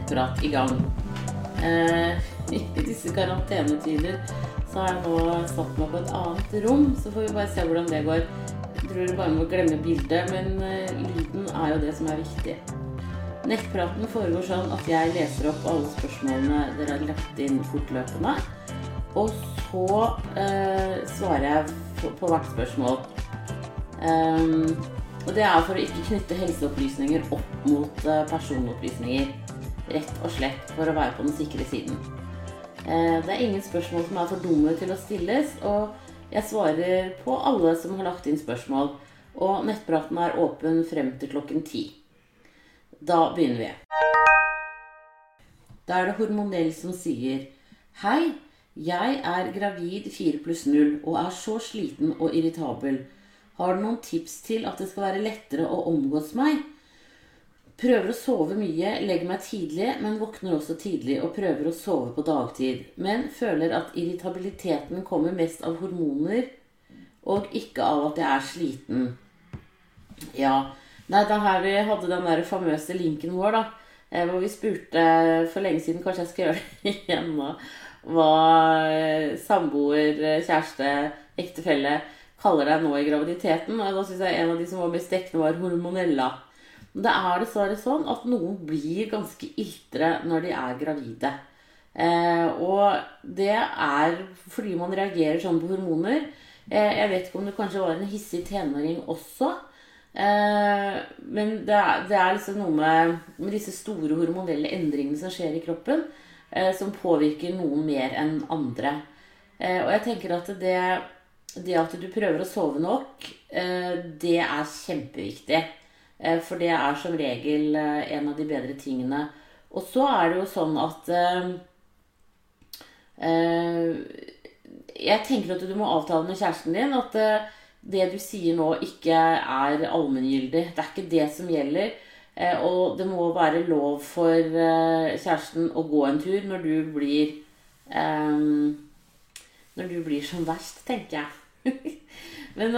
nettprat i gang. Eh, I disse karantenetider så har jeg nå satt meg på et annet rom, så får vi bare se hvordan det går. Jeg tror du bare må glemme bildet, men eh, lyden er jo det som er viktig. Nettpraten foregår sånn at jeg leser opp alle spørsmålene dere har lagt inn fortløpende. Og så eh, svarer jeg på, på hvert spørsmål. Ehm, og det er for å ikke knytte helseopplysninger opp mot eh, personopplysninger. Rett og slett for å være på den sikre siden. Eh, det er ingen spørsmål som er for dumme til å stilles, og jeg svarer på alle som har lagt inn spørsmål. Og nettpraten er åpen frem til klokken ti. Da begynner vi. Da er det Hormonell som sier Hei, jeg er gravid 4 pluss 0 og er så sliten og irritabel. Har du noen tips til at det skal være lettere å omgås meg? Prøver å sove mye, legger meg tidlig, men våkner også tidlig og prøver å sove på dagtid. Men føler at irritabiliteten kommer mest av hormoner og ikke av at jeg er sliten. Ja, Nei, er her vi hadde den der famøse linken vår, da. eh, Hvor vi spurte for lenge siden, kanskje jeg skal gjøre det igjen nå, hva eh, samboer, eh, kjæreste, ektefelle kaller deg nå i graviditeten. Og da syns jeg en av de som var mest dekkende, var hormonella. Det er dessverre sånn at noen blir ganske iltre når de er gravide. Eh, og det er fordi man reagerer sånn på hormoner. Eh, jeg vet ikke om det kanskje var en hissig tenåring også. Eh, men det er, det er, liksom noe med, med, disse store hormonelle endringene som skjer i kroppen, eh, som påvirker noen mer enn andre. Eh, og jeg tenker at det, det, at du prøver å sove nok, eh, det er kjempeviktig. Eh, for det er som regel eh, en av de bedre tingene. Og så er det jo sånn at Jeg tenker at du må avtale med kjæresten din at det du sier nå, ikke er allmenngyldig. Det er ikke det som gjelder. Eh, og det må være lov for eh, kjæresten å gå en tur når du blir Når du blir som verst, tenker jeg. Men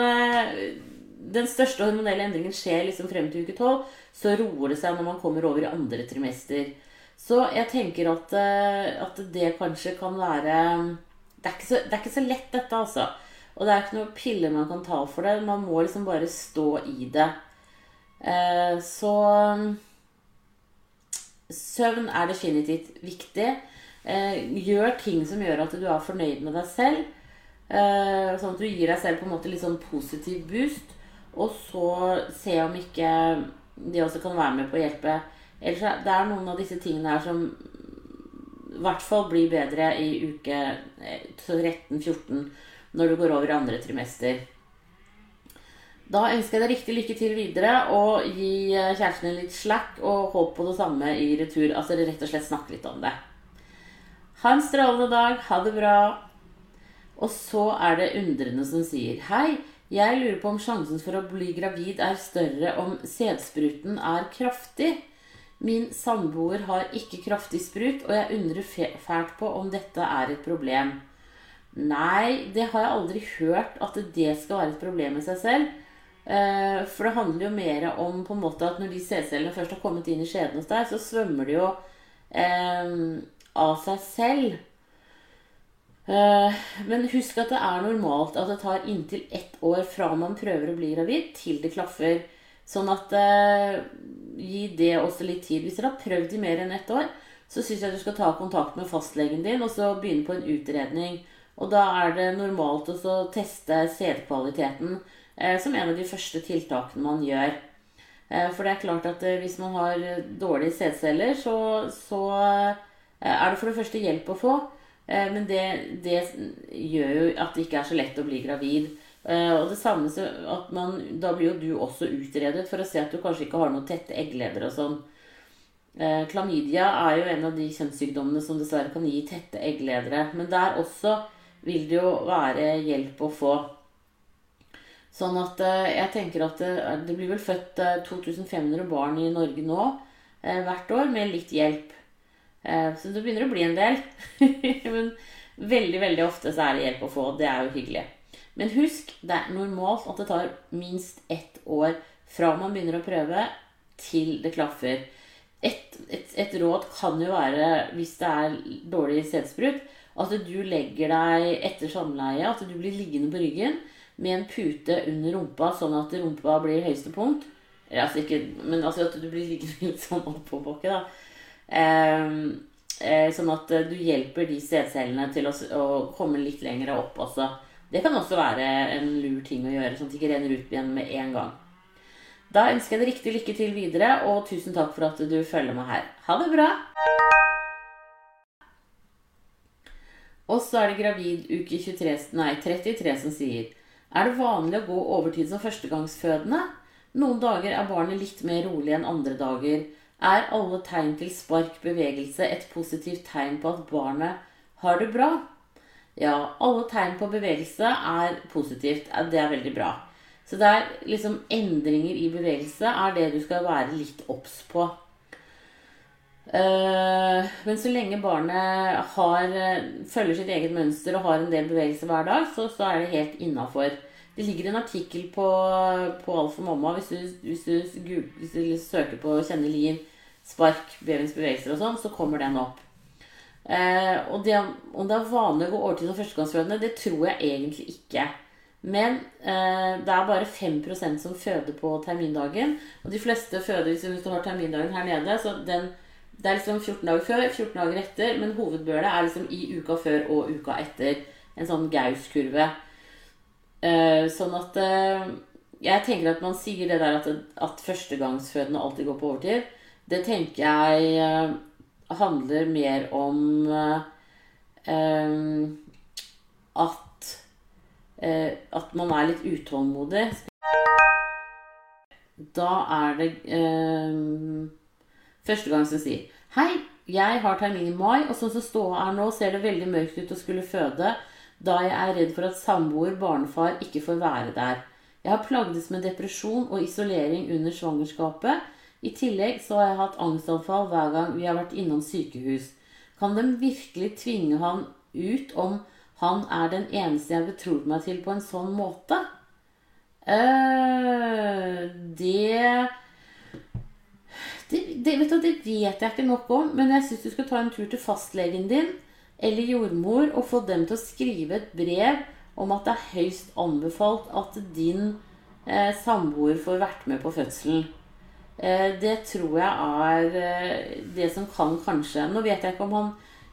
den største hormonelle endringen skjer liksom frem til uke tolv. Så roer det seg når man kommer over i andre trimester. Så jeg tenker at, uh, at det kanskje kan være det er, så, det er, ikke så, lett, dette, altså. Og det er ikke noen piller man kan ta for det. Man må liksom bare stå i det. Eh, så Søvn er definitivt viktig. Eh, gjør ting som gjør at du er fornøyd med deg selv. Eh, sånn at du gir deg selv på en måte litt sånn positiv boost. Og så se om ikke de også kan være med på å hjelpe. Ellers det er noen av disse tingene her som i hvert fall blir bedre i uke 13-14 når du går over i andre trimester. Da ønsker jeg deg riktig lykke til videre og gi eh, kjæresten din litt slack og håp på det samme i retur. Altså rett og slett snakke litt om det. Ha en strålende dag. Ha det bra. Og så er det undrende som sier Hei, jeg lurer på om sjansen for å bli gravid er større om sædspruten er kraftig. Min samboer har ikke kraftig sprut, og jeg undrer fælt på om dette er et problem. Nei, det har jeg aldri hørt at det skal være et problem i seg selv. Eh, for det handler jo mer om på en måte at når de sædcellene først har kommet inn i skjeden hos deg, så svømmer de jo eh, av seg selv. Eh, men husk at det er normalt at det tar inntil ett år fra man prøver å bli gravid, til det klaffer. Sånn at gi det også litt tid. Hvis dere har prøvd i mer enn ett år, så syns jeg du skal ta kontakt med fastlegen din og så begynne på en utredning. Og da er det normalt å teste sædkvaliteten eh, som en av de første tiltakene man gjør. Eh, for det er klart at eh, hvis man har dårlige sædceller, så, så eh, er det for det første hjelp å få. Eh, men det, det, gjør jo at det ikke er så lett å bli gravid. Eh, og det samme at man, Da blir jo du også utredet for å se at du kanskje ikke har noen tette eggleder og sånn. Klamydia er jo en av de kjønnssykdommene som dessverre kan gi tette eggledere. Men der også vil det jo være hjelp å få. Sånn at eh, jeg tenker at det, eh, blir vel født 2500 eh, barn i Norge nå hvert år med litt hjelp. Så det begynner å bli en del. Men veldig, veldig ofte så er det hjelp å få. Det er jo hyggelig. Men husk, det er normalt at det tar minst ett år fra man begynner å prøve, til det klaffer. et, et, et råd kan jo være, hvis det er dårlig sædsprut, at du legger deg etter samleie, at du blir liggende på ryggen med en pute under rumpa, sånn at rumpa blir høyeste punkt. Altså ikke, men altså at du blir liggende litt sånn oppoverbakke, da. Eh, eh, sånn at du hjelper de sædcellene til å, å, komme litt lenger opp også. Det kan også være en lur ting å gjøre, sånn at det ikke renner ut igjen med en gang. Da ønsker jeg deg riktig lykke til videre, og tusen takk for at du følger meg her. Ha det bra! Og så er det gravid uke 23, nei, 33 som sier Er det vanlig å gå overtid som førstegangsfødende? Noen dager er barnet litt mer rolig enn andre dager. Er alle tegn til spark bevegelse et positivt tegn på at barnet har det bra? Ja, alle tegn på bevegelse er positivt. Det er veldig bra. Så det er liksom endringer i bevegelse er det du skal være litt obs på. Uh, men så lenge barnet har, følger sitt eget mønster og har en del bevegelse hver dag, så, så er det helt innafor. Det ligger en artikkel på, på Alf og mamma hvis du, hvis, du, hvis du, søker på 'kjenne liv', spark, babyens bevegelser og sånn, så kommer den opp. Eh, og det, om det er vanlig å gå overtid som førstegangsfødende, det tror jeg egentlig ikke. Men eh, det er bare 5% som føder på termindagen. Og de fleste føder hvis du har termindagen her nede. Så den, det er liksom 14 dager før, 14 dager etter. Men hovedbølet er liksom i uka før og uka etter. En sånn Gaus-kurve. Eh, sånn at eh, Jeg tenker at man sier det der at, at førstegangsfødende alltid går på overtid. Det tenker jeg eh, handler mer om eh, at Eh, at man er litt utålmodig. Da er det første gang som sier Hei, jeg har termin i mai, og sånn som ståa er nå, ser det veldig mørkt ut å skulle føde, da jeg er redd for at samboer, barnefar, ikke får være der. Jeg har plagdes med depresjon og isolering under svangerskapet. I tillegg så har jeg hatt angstanfall hver gang vi har vært innom sykehus. Kan de virkelig tvinge han ut om han er den eneste jeg betror meg til på en sånn måte. Uh, det, det, det, vet du, det vet jeg ikke nok om, men jeg syns du skal ta en tur til fastlegen din eller jordmor og få dem til å skrive et brev om at det er høyst anbefalt at din eh, samboer får vært med på fødselen. Eh, det tror jeg er eh, det som kan kanskje Nå vet jeg ikke om han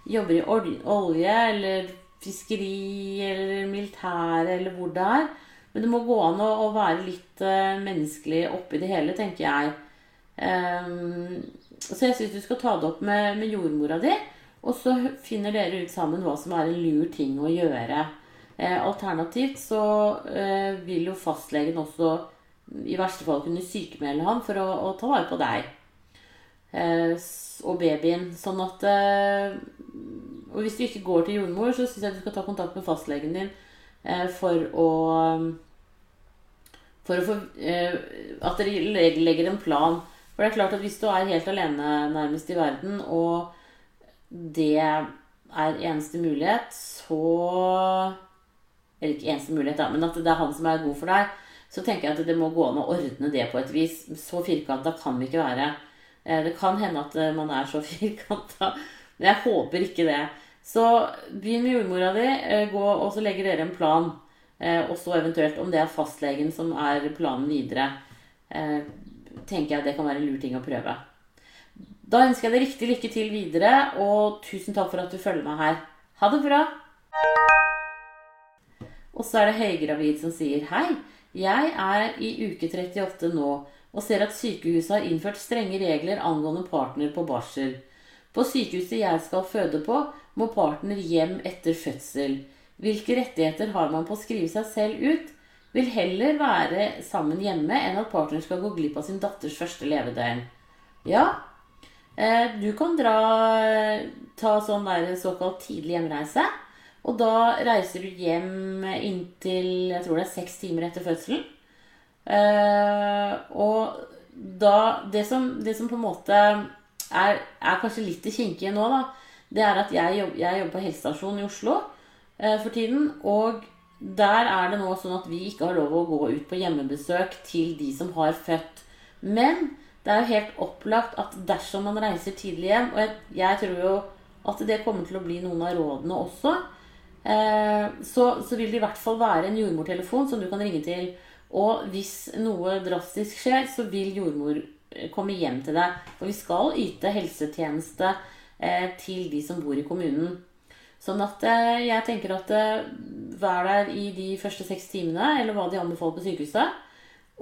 jobber i olje eller fiskeri eller militæret eller hvor det er. Men det må gå an å, være litt uh, menneskelig oppi det hele, tenker jeg. Så jeg syns du skal ta det opp med, med, jordmora di, og så finner dere ut sammen hva som er en lur ting å gjøre. Alternativt så vil jo fastlegen også i verste fall kunne sykemelde ham for å, å ta vare på deg og babyen. Sånn at og hvis du ikke går til jordmor, så syns jeg du skal ta kontakt med fastlegen din eh, for å For å få eh, At dere legger en plan. For det er klart at hvis du er helt alene nærmest i verden, og det er eneste mulighet, så Eller ikke eneste mulighet, da, men at det er han som er god for deg, så tenker jeg at det må gå an å ordne det på et vis. Så firkanta kan vi ikke være. Eh, det kan hende at eh, man er så firkanta men jeg håper ikke det. Så begynn med jordmora di, eh, gå, og så legger dere en plan. Og så eventuelt, om det er fastlegen som er planen videre, tenker jeg at det kan være en lur ting å prøve. Da ønsker jeg deg riktig lykke til videre, og tusen takk for at du følger meg her. Ha det bra! Og så er det høygravid som sier hei. Jeg er i uke 38 nå og ser at sykehuset har innført strenge regler angående partner på barsel. På sykehuset jeg skal føde på, må partner hjem etter fødsel. Hvilke rettigheter har man på å skrive seg selv ut? Vil heller være sammen hjemme enn at partner skal gå glipp av sin datters første levedøgn. Ja, eh, du kan dra ta sånn der såkalt tidlig hjemreise. Og da reiser du hjem inntil jeg tror det er seks timer etter fødselen. Eh, og da Det som, det som på en måte er, er kanskje litt det kinkige nå, da, det er at jeg, jobb, jeg jobber på helsestasjonen i Oslo eh, for tiden. Og der er det nå sånn at vi ikke har lov å gå ut på hjemmebesøk til de som har født. Men det er jo helt opplagt at dersom man reiser tidlig hjem Og jeg, jeg tror jo at det kommer til å bli noen av rådene også. Eh, så, så, vil det i hvert fall være en jordmortelefon som du kan ringe til. Og hvis noe drastisk skjer, så vil jordmor eh, komme hjem til deg. For vi skal yte helsetjeneste eh, til de som bor i kommunen. Sånn at jeg tenker at vær der i de første seks timene, eller hva de anbefaler på sykehuset.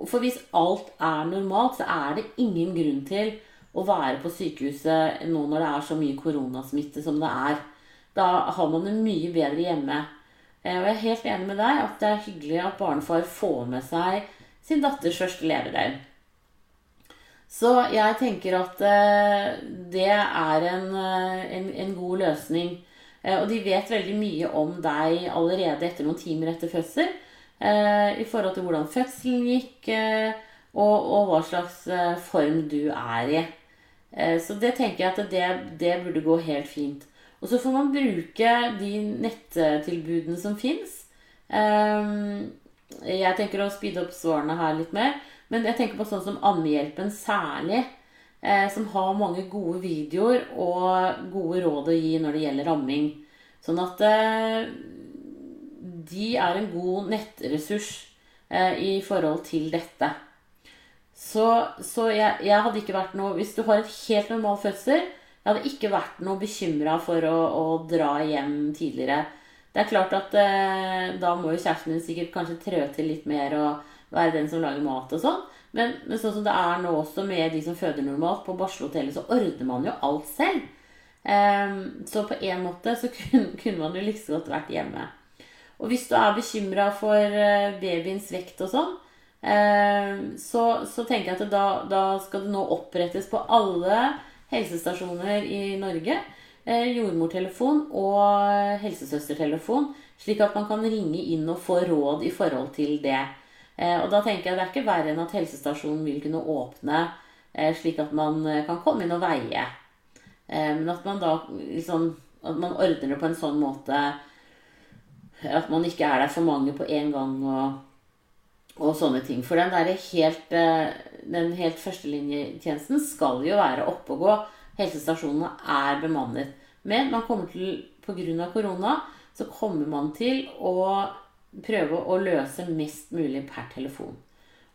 For hvis alt er normalt, så er det ingen grunn til å være på sykehuset nå når det er så mye koronasmitte som det er. Da har man det mye bedre hjemme. Eh, og jeg er helt enig med deg at det er hyggelig at barnefar får med seg sin datters første levedøgn. Så jeg tenker at eh, det er en, eh, en, en, god løsning. Og de vet veldig mye om deg allerede etter noen timer etter fødsel. I forhold til hvordan fødselen gikk, og, og hva slags form du er i. Så det tenker jeg at det, det burde gå helt fint. Og så får man bruke de nettilbudene som fins. Ehm, jeg tenker å speede opp svarene her litt mer. Men jeg tenker på sånn som Ammehjelpen særlig. Eh, som har mange gode videoer og gode råd å gi når det gjelder amming. Sånn at eh, de er en god nettressurs i forhold til dette. Så, så jeg, jeg, hadde ikke vært noe Hvis du har en helt normal fødsel, jeg hadde ikke vært noe bekymra for å, å, dra hjem tidligere. Det er klart at eh, da må jo kjæresten din sikkert kanskje trø til litt mer og være den som lager mat og sånn. Men, men, sånn som det er nå også med de som føder normalt på barselhotellet, så ordner man jo alt selv. Eh, så på en måte så kunne, kunne man jo like liksom godt vært hjemme. Og hvis du er bekymra for eh, babyens vekt og sånn, Ehm, så, så, tenker jeg at da, da, skal det nå opprettes på alle helsestasjoner i Norge eh, jordmortelefon og helsesøstertelefon, slik at man kan ringe inn og få råd i forhold til det. Eh, og da tenker jeg det er ikke verre enn at helsestasjonen vil kunne åpne eh, slik at man kan komme inn og veie. Men at man da liksom At man ordner det på en sånn måte at man ikke er der for mange på en gang. og og sånne ting. For den, der helt, eh, helt førstelinjetjenesten skal jo være oppe og gå. Helsestasjonene er bemannet. Men man kommer til, pga. korona så kommer man til å prøve å løse mest mulig per telefon.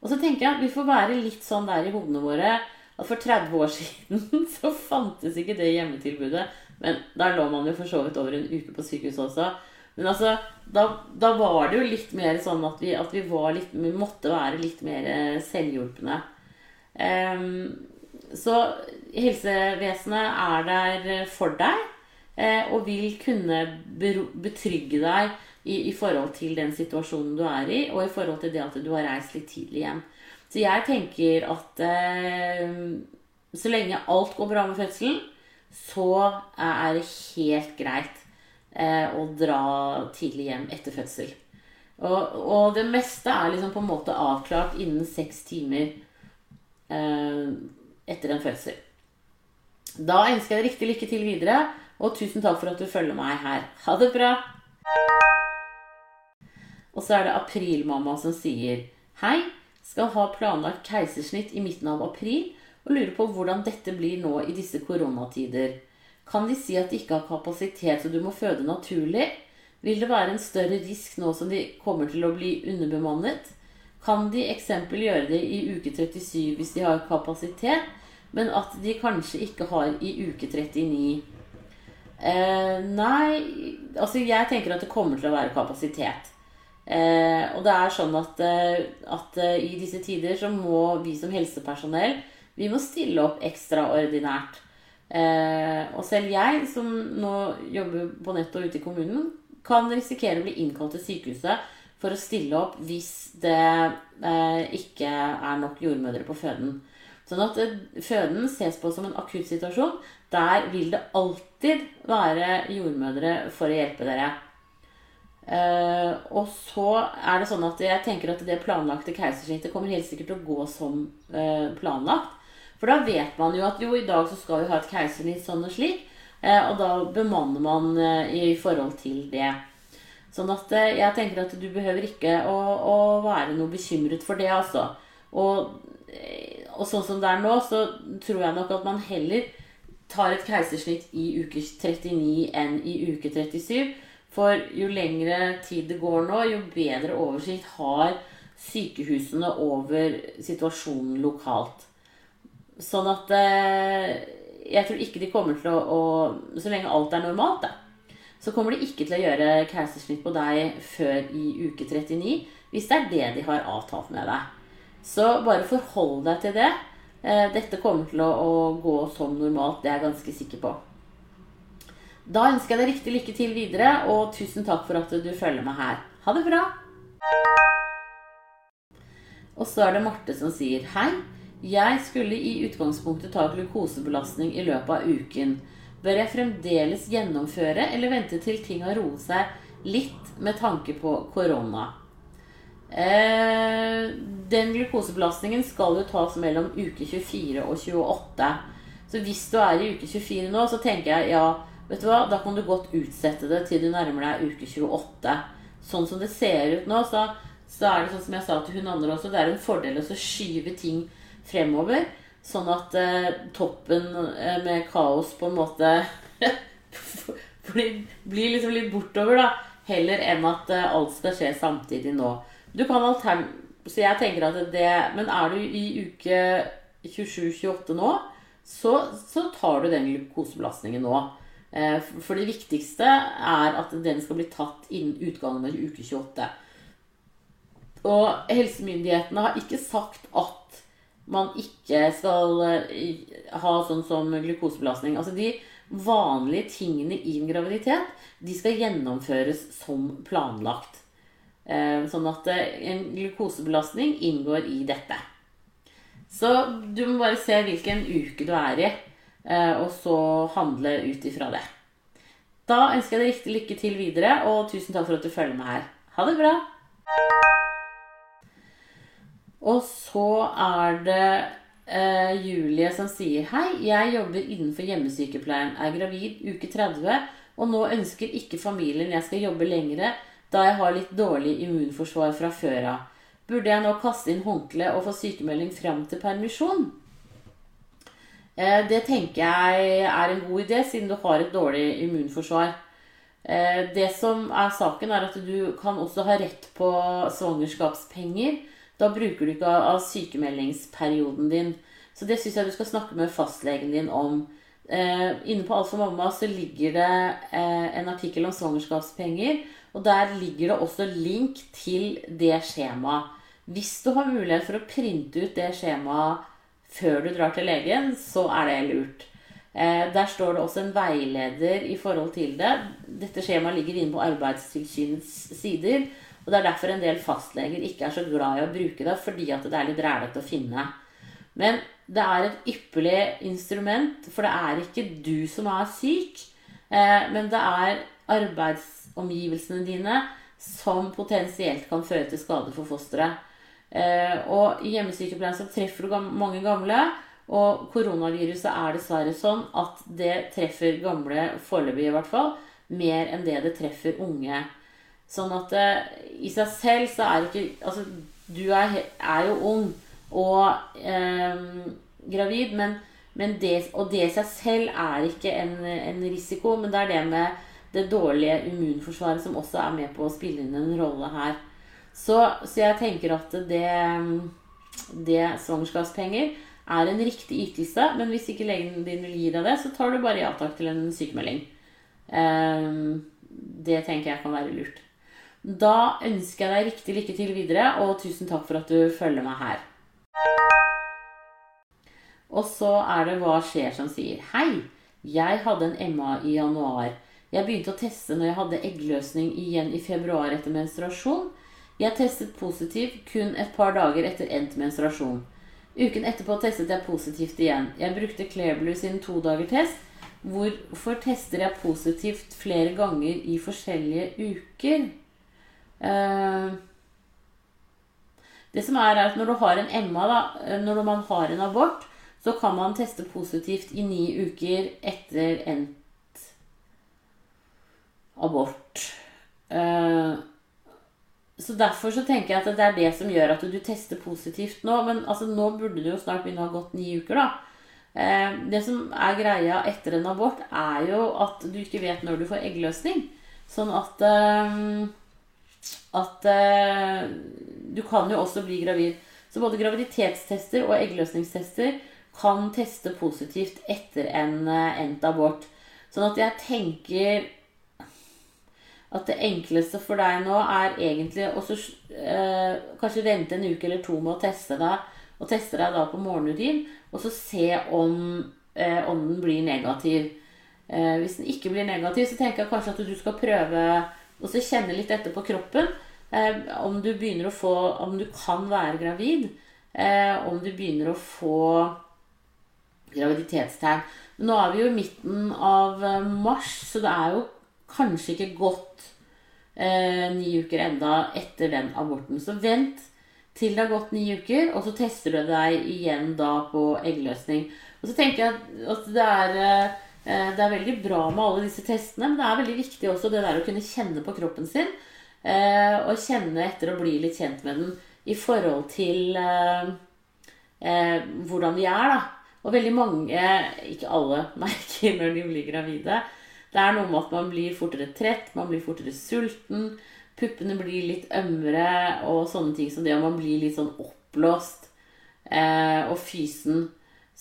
Og så tenker jeg at vi får være litt sånn der i hodene våre at for 30 år siden så fantes ikke det hjemmetilbudet. Men der lå man jo for så vidt over en uke på sykehuset også. Men altså, da, da, var det jo litt mer sånn at vi, at vi, litt, vi måtte være litt mer eh, selvhjulpne. Um, så helsevesenet er der for deg eh, og vil kunne betrygge deg i, i, forhold til den situasjonen du er i, og i forhold til det at du har reist litt tidlig hjem. Så jeg tenker at eh, så lenge alt går bra med fødselen, så er det helt greit eh, å dra tidlig hjem etter fødsel. Og, og, det meste er liksom på en måte avklart innen seks timer eh, etter en fødsel. Da ønsker jeg deg riktig lykke til videre, og tusen takk for at du følger meg her. Ha det bra! Og så er det Aprilmamma som sier Hei, skal ha planlagt keisersnitt i midten av april og lurer på hvordan dette blir nå i disse koronatider. Kan de si at de ikke har kapasitet, så du må føde naturlig? Vil det være en større risk nå som de kommer til å bli underbemannet? Kan de eksempel gjøre det i uke 37 hvis de har kapasitet, men at de kanskje ikke har i uke 39? Eh, nei, altså jeg tenker at det kommer til å være kapasitet. Eh, og det er sånn at, eh, at uh, i disse tider så må vi som helsepersonell vi må stille opp ekstraordinært. Eh, og selv jeg, som nå jobber på nett og ute i kommunen, kan risikere å bli innkalt til sykehuset for å stille opp hvis det eh, ikke er nok jordmødre på føden. Sånn at eh, føden ses på som en akutt situasjon. Der vil det alltid være jordmødre for å hjelpe dere. Uh, og så er det sånn at jeg tenker at det planlagte keisersnittet kommer helt sikkert til å gå som uh, planlagt. For da vet man jo at jo, i dag så skal vi ha et keisersnitt sånn og slik. Eh, og da bemanner man eh, i forhold til det. Sånn at eh, jeg tenker at du behøver ikke å, å være noe bekymret for det, altså. Og og sånn som det er nå, så tror jeg nok at man heller tar et keisersnitt i uke 39 enn i uke 37. For jo lengre tid det går nå, jo bedre oversikt har sykehusene over situasjonen lokalt. Sånn at eh, jeg tror ikke de kommer til å, å Så lenge alt er normalt, da, så kommer de ikke til å gjøre keisersnitt på deg før i uke 39. Hvis det er det de har avtalt med deg. Så bare forhold deg til det. Eh, dette kommer til å, å gå som normalt, det er jeg ganske sikker på. Da ønsker jeg deg riktig lykke til videre, og tusen takk for at du følger meg her. Ha det bra! Og så er det Marte som sier Hei. Jeg skulle i utgangspunktet ta glukosebelastning i løpet av uken. Bør jeg fremdeles gjennomføre, eller vente til ting har roet seg litt med tanke på korona? Eh, den glukosebelastningen skal jo tas mellom uke 24 og 28. Så hvis du er i uke 24 nå, så tenker jeg ja, vet du hva, da kan du godt utsette det til du nærmer deg uke 28. Sånn som det ser ut nå, så, så er det sånn som jeg sa til hun andre også, det er en fordel å skyve ting fremover. Sånn at eh, toppen eh, med kaos på en måte blir, blir, liksom litt bortover, da. Heller enn at eh, alt skal skje samtidig nå. Du kan altern... Så jeg tenker at det Men er du i uke 27-28 nå, så, så, tar du den glukosebelastningen nå. Eh, for det viktigste er at den skal bli tatt innen utgangen av uke 28. Og helsemyndighetene har ikke sagt at man ikke skal eh, ha sånn som glukosebelastning. Altså de vanlige tingene i en graviditet, de skal gjennomføres som planlagt. Eh, sånn at eh, en glukosebelastning inngår i dette. Så du må bare se hvilken uke du er i, og så handle ut ifra det. Da ønsker jeg deg riktig lykke til videre, og tusen takk for at du følger med her. Ha det bra! Og så er det eh, Julie som sier Hei, jeg jobber innenfor hjemmesykepleien, er gravid uke 30, og nå ønsker ikke familien jeg skal jobbe lengre, da jeg har litt dårlig immunforsvar fra før av. Burde jeg nå kaste inn håndkleet og få sykemelding fram til permisjon? Eh, det tenker jeg er en god idé, siden du har et dårlig immunforsvar. Eh, det som er saken, er at du kan også ha rett på svangerskapspenger da bruker du ikke av sykemeldingsperioden din. Så det syns jeg du skal snakke med fastlegen din om. Eh, inne på Alt for mamma så ligger det eh, en artikkel om svangerskapspenger. Og der ligger det også link til det skjemaet. Hvis du har mulighet for å printe ut det skjemaet før du drar til legen, så er det lurt. Eh, der står det også en veileder i forhold til det. Dette skjemaet ligger inne på Arbeidstilsynets sider. Og Det er derfor en del fastleger ikke er så glad i å bruke det, fordi at det er litt rælete å finne. Men det er et ypperlig instrument, for det er ikke du som er syk, eh, men det er arbeidsomgivelsene dine som potensielt kan føre til skade for fosteret. Eh, og i hjemmesykepleien så treffer du mange gamle, og koronaviruset er dessverre sånn at det treffer gamle, foreløpig i hvert fall, mer enn det det treffer unge. Sånn at uh, i seg selv så er ikke Altså, du er, er jo ung og eh, gravid, men, men det, og det i seg selv er ikke en, en, risiko. Men det er det med det dårlige immunforsvaret som også er med på å spille inn en rolle her. Så, så jeg tenker at det, det svangerskapspenger er en riktig ytelse. Men hvis ikke legen din vil gi deg det, så tar du bare ja takk til en sykemelding. Eh, det tenker jeg kan være lurt. Da ønsker jeg deg riktig lykke til videre, og tusen takk for at du følger meg her. Og så er det Hva skjer som sier Hei, jeg hadde en MA i januar. Jeg begynte å teste når jeg hadde eggløsning igjen i februar etter menstruasjon. Jeg testet positivt kun et par dager etter endt menstruasjon. Uken etterpå testet jeg positivt igjen. Jeg brukte Clairblue sin to dager test. Hvorfor tester jeg positivt flere ganger i forskjellige uker? Eh, det som er, er at når du har en MA, da, eh, når man har en abort, så kan man teste positivt i ni uker etter endt abort. Eh, så derfor så tenker jeg at det er det som gjør at du tester positivt nå. Men altså, nå burde det jo snart begynne å ha gått ni uker, da. Det som er greia etter en abort, er jo at du ikke vet når du får eggløsning. Sånn at At eh, du kan jo også bli gravid. Så både graviditetstester og eggløsningstester kan teste positivt etter en endt abort. Sånn at jeg tenker at det enkleste for deg nå er egentlig å eh, kanskje vente en uke eller to med å teste deg, og teste deg da på morgenudin, og så se om, eh, om den blir negativ. Eh, hvis den ikke blir negativ, så tenker jeg kanskje at du skal prøve å kjenne litt etter på kroppen. Eh, om du begynner å få Om du kan være gravid. Eh, om du begynner å få graviditetstegn. Nå er vi jo i midten av eh, mars, så det er jo kanskje ikke gått eh, ni uker enda etter den aborten. Så vent til det har gått ni uker, og så tester du deg igjen da på eggløsning. Og så tenker jeg at det er, eh, det er veldig bra med alle disse testene, men det er veldig viktig også det der å kunne kjenne på kroppen sin. Eh, og kjenne etter å bli litt kjent med den i forhold til eh, eh hvordan vi er, da. Og veldig mange, ikke alle, merker når de blir gravide. Det er noe med at man blir fortere trett, man blir fortere sulten puppene blir litt ømmere og sånne ting som det, og man blir litt sånn oppblåst eh, og fysen.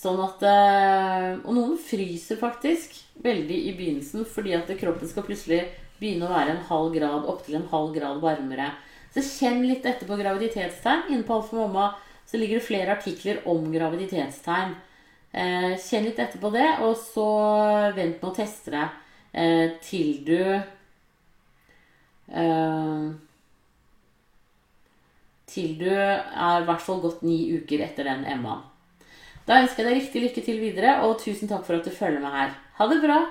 Sånn at eh, Og noen fryser faktisk veldig i begynnelsen fordi at kroppen skal plutselig begynne å være en halv grad opptil en halv grad varmere. Så kjenn litt etter på graviditetstegn. Inne på Alfa Mamma så ligger det flere artikler om graviditetstegn. Eh, kjenn litt etter på det, og så vent med å teste det eh, til du til du er i hvert fall gått ni uker etter den Emmaen. Da ønsker jeg deg riktig lykke til videre, og tusen takk for at du følger med her. Ha det bra!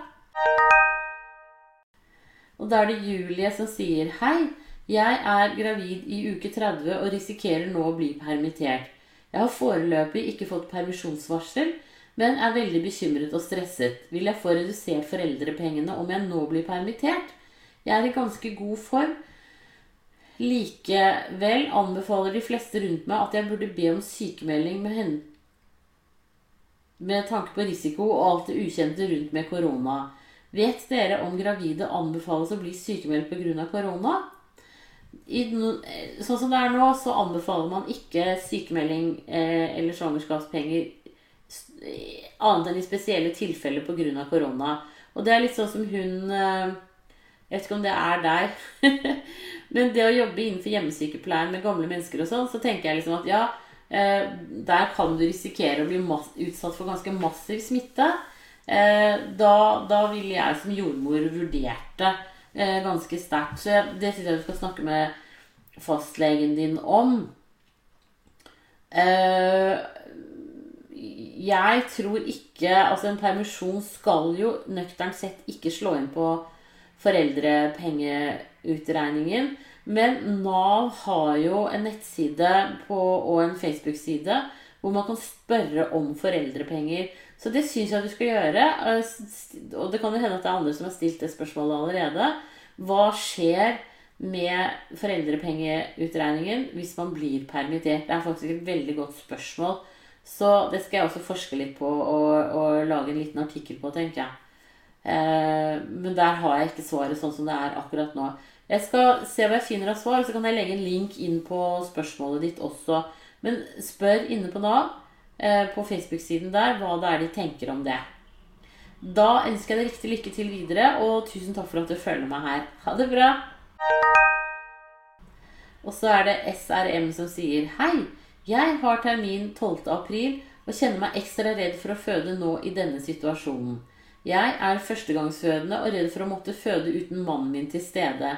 Og da er det Julie som sier Hei, jeg er gravid i uke 30 og risikerer nå å bli permittert. Jeg har foreløpig ikke fått permisjonsvarsel, men er veldig bekymret og stresset. Vil jeg få redusert foreldrepengene om jeg nå blir permittert? Jeg er i ganske god form. Likevel anbefaler de fleste rundt meg at jeg burde be om sykemelding med, med tanke på risiko og alt det ukjente rundt med korona. Vet dere om gravide anbefales å bli sykemeldt pga. korona? I, sånn som det er nå, så anbefaler man ikke sykemelding eh, eller svangerskapspenger annet enn i spesielle tilfeller pga. korona. Og det er litt sånn som hun eh, jeg vet ikke om det er deg. Men det å jobbe innenfor hjemmesykepleien med gamle mennesker og sånn, så tenker jeg liksom at ja, eh, der kan du risikere å bli utsatt for ganske massiv smitte. Eh, da, da ville jeg som jordmor vurdert det eh, ganske sterkt. Så det syns jeg du skal snakke med fastlegen din om. Jeg tror ikke Altså, en permisjon skal jo nøkternt sett ikke slå inn på foreldrepengeutregningen. Men Nav har jo en nettside på, og en Facebook-side hvor man kan spørre om foreldrepenger. Så det syns jeg du skal gjøre. Og det kan jo hende at det er andre som har stilt det spørsmålet allerede. Hva skjer med foreldrepengeutregningen hvis man blir permittert? Det er faktisk et veldig godt spørsmål. Så det skal jeg også forske litt på og, og lage en liten artikkel på, tenker jeg. Eh, men der har jeg ikke svaret sånn som det er akkurat nå. Jeg skal se hva jeg finner av svar, så kan jeg legge en link inn på spørsmålet ditt også. Men spør inne på Nav, eh, på Facebook-siden der, hva det er de tenker om det. Da ønsker jeg deg riktig lykke til videre, og tusen takk for at du følger meg her. Ha det bra! Og så er det SRM som sier Hei, jeg har termin 12. april og kjenner meg ekstra redd for å føde nå i denne situasjonen. Jeg er førstegangsfødende og redd for å måtte føde uten mannen min til stede.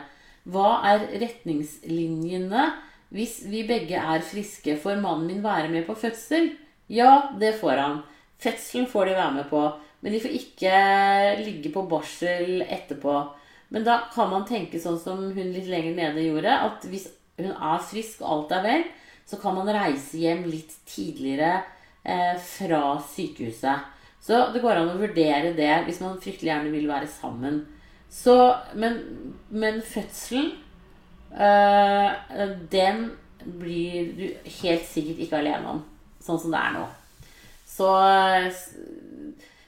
Hva er retningslinjene hvis vi begge er friske? Får mannen min være med på fødsel? Ja, det får han. Fødselen får de være med på, men de får ikke ligge på barsel etterpå. Men da kan man tenke sånn som hun litt lenger nede gjorde, at hvis hun er frisk og alt er vel, så kan man reise hjem litt tidligere eh, fra sykehuset. Så det går an å vurdere det hvis man fryktelig gjerne vil være sammen. Så, men, men fødselen øh, den blir du helt sikkert ikke alene om, sånn som det er nå. Så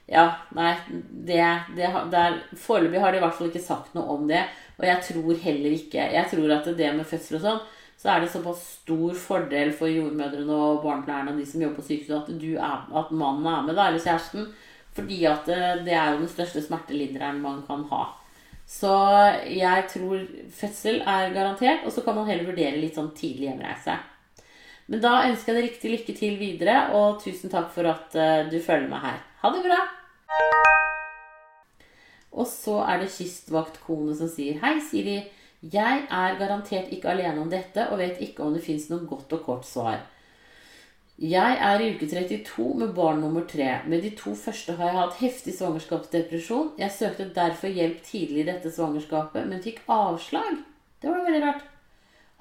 ja, nei, det, det, det er, Foreløpig har de i hvert fall ikke sagt noe om det. Og jeg tror heller ikke Jeg tror at det med fødsel og sånn, så er det såpass stor fordel for jordmødrene og barnepleierne og de som jobber på sykehuset, at, at mannen er med, da, eller kjæresten. Fordi at det, det er jo den største smertelindreren man kan ha. Så jeg tror fødsel er garantert, og så kan man heller vurdere litt sånn tidlig hjemreise. Men da ønsker jeg deg riktig lykke til videre, og tusen takk for at uh, du følger meg her. Ha det bra! Og så er det kystvaktkone som sier Hei, Siri. Jeg er garantert ikke alene om dette og vet ikke om det fins noe godt og kort svar. Jeg er i uke 32 med barn nummer tre. Med de to første har jeg hatt heftig svangerskapsdepresjon. Jeg søkte derfor hjelp tidlig i dette svangerskapet, men fikk avslag. Det var veldig rart.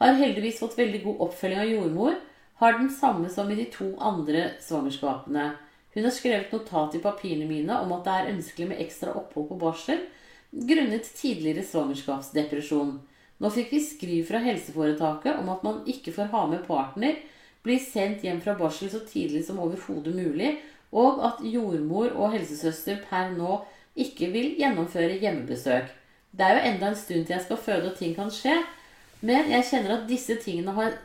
Har heldigvis fått veldig god oppfølging av jordmor. Har den samme som i de to andre svangerskapene. Hun har skrevet notat i papirene mine om at det er ønskelig med ekstra opphold på barsel grunnet tidligere svangerskapsdepresjon. Nå fikk vi skriv fra helseforetaket om at man ikke får ha med partner, blir sendt hjem fra barsel så tidlig som overhodet mulig, og at jordmor og helsesøster per nå ikke vil gjennomføre hjemmebesøk. Det er jo enda en stund til jeg skal føde og ting kan skje, men jeg kjenner at disse tingene har,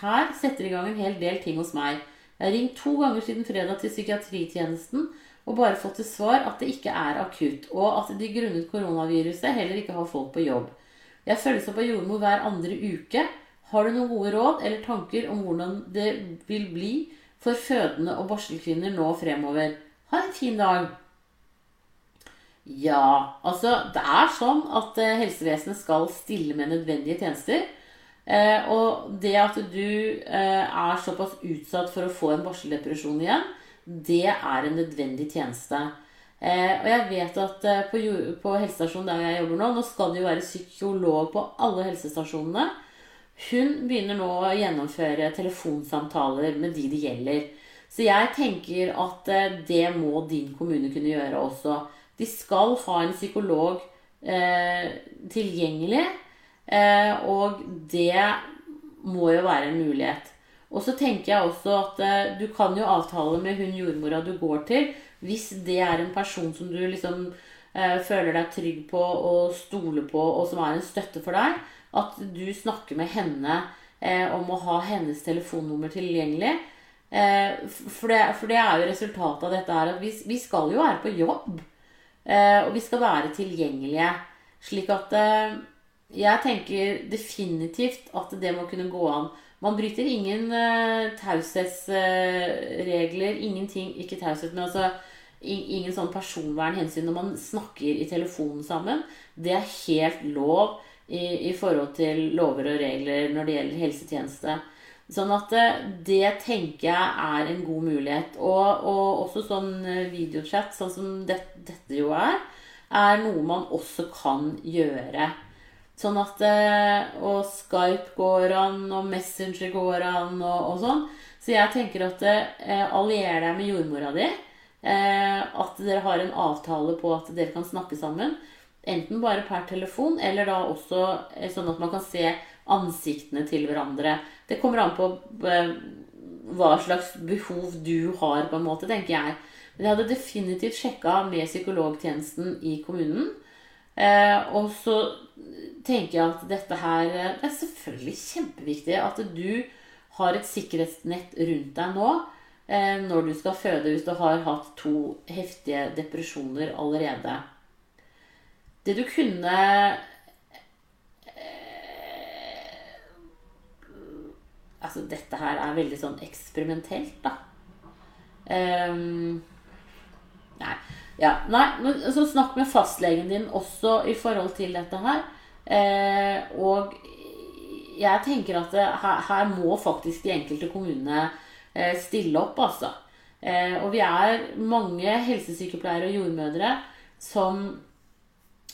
her setter i gang en hel del ting hos meg. Jeg har ringt to ganger siden fredag til psykiatritjenesten og bare fått til svar at det ikke er akutt, og at de grunnet koronaviruset heller ikke har folk på jobb. Jeg følges opp av jordmor hver andre uke. Har du noen gode råd eller tanker om hvordan det vil bli for fødende og barselkvinner nå fremover? Ha en fin dag! Ja, altså det er sånn at eh, helsevesenet skal stille med nødvendige tjenester. Eh, og det at du eh, er såpass utsatt for å få en barseldepresjon igjen, det er en nødvendig tjeneste. Og jeg vet at på helsestasjonen der jeg jobber nå, nå skal det jo være psykolog på alle helsestasjonene. Hun begynner nå å gjennomføre telefonsamtaler med de det gjelder. Så jeg tenker at eh, det må din kommune kunne gjøre også. De skal ha en psykolog eh, tilgjengelig, eh, og det må jo være en mulighet. Og så tenker jeg også at eh, du kan jo avtale med hun jordmora du går til, hvis det er en person som du liksom eh, føler deg trygg på og stoler på, og som er en støtte for deg, at du snakker med henne eh, om å ha hennes telefonnummer tilgjengelig. Eh, for, det, for, det, er jo resultatet av dette her at vi, vi skal jo være på jobb. Eh, og vi skal være tilgjengelige. Slik at eh, jeg tenker definitivt at det må kunne gå an. Man bryter ingen uh, taushetsregler. Ingenting Ikke taushet, men altså ingen sånn personvernhensyn når man snakker i telefonen sammen. Det er helt lov i, i, forhold til lover og regler når det gjelder helsetjeneste. Sånn at uh, det tenker jeg er en god mulighet. Og, og også sånn videochat, sånn som det, dette jo er, er noe man også kan gjøre. Sånn at, eh, og Skype går an, og Messenger går an, og, og sånn. Så jeg tenker at eh, allier deg med jordmora di. Eh, at dere har en avtale på at dere kan snakke sammen. Enten bare per telefon, eller da også eh, sånn at man kan se ansiktene til hverandre. Det kommer an på eh, hva slags behov du har, på en måte, tenker jeg. Men jeg hadde definitivt sjekka med psykologtjenesten i kommunen. Eh, og så tenker jeg at dette her Det er selvfølgelig kjempeviktig at du har et sikkerhetsnett rundt deg nå når du skal føde, hvis du har hatt to heftige depresjoner allerede. Det du kunne eh, Altså, dette her er veldig sånn eksperimentelt, da. Um, nei. Ja, nei, så snakk med fastlegen din også i forhold til dette her. Eh, og jeg tenker at det, her, her, må faktisk de enkelte kommunene eh, stille opp, altså. Eh, og vi er mange helsesykepleiere og jordmødre som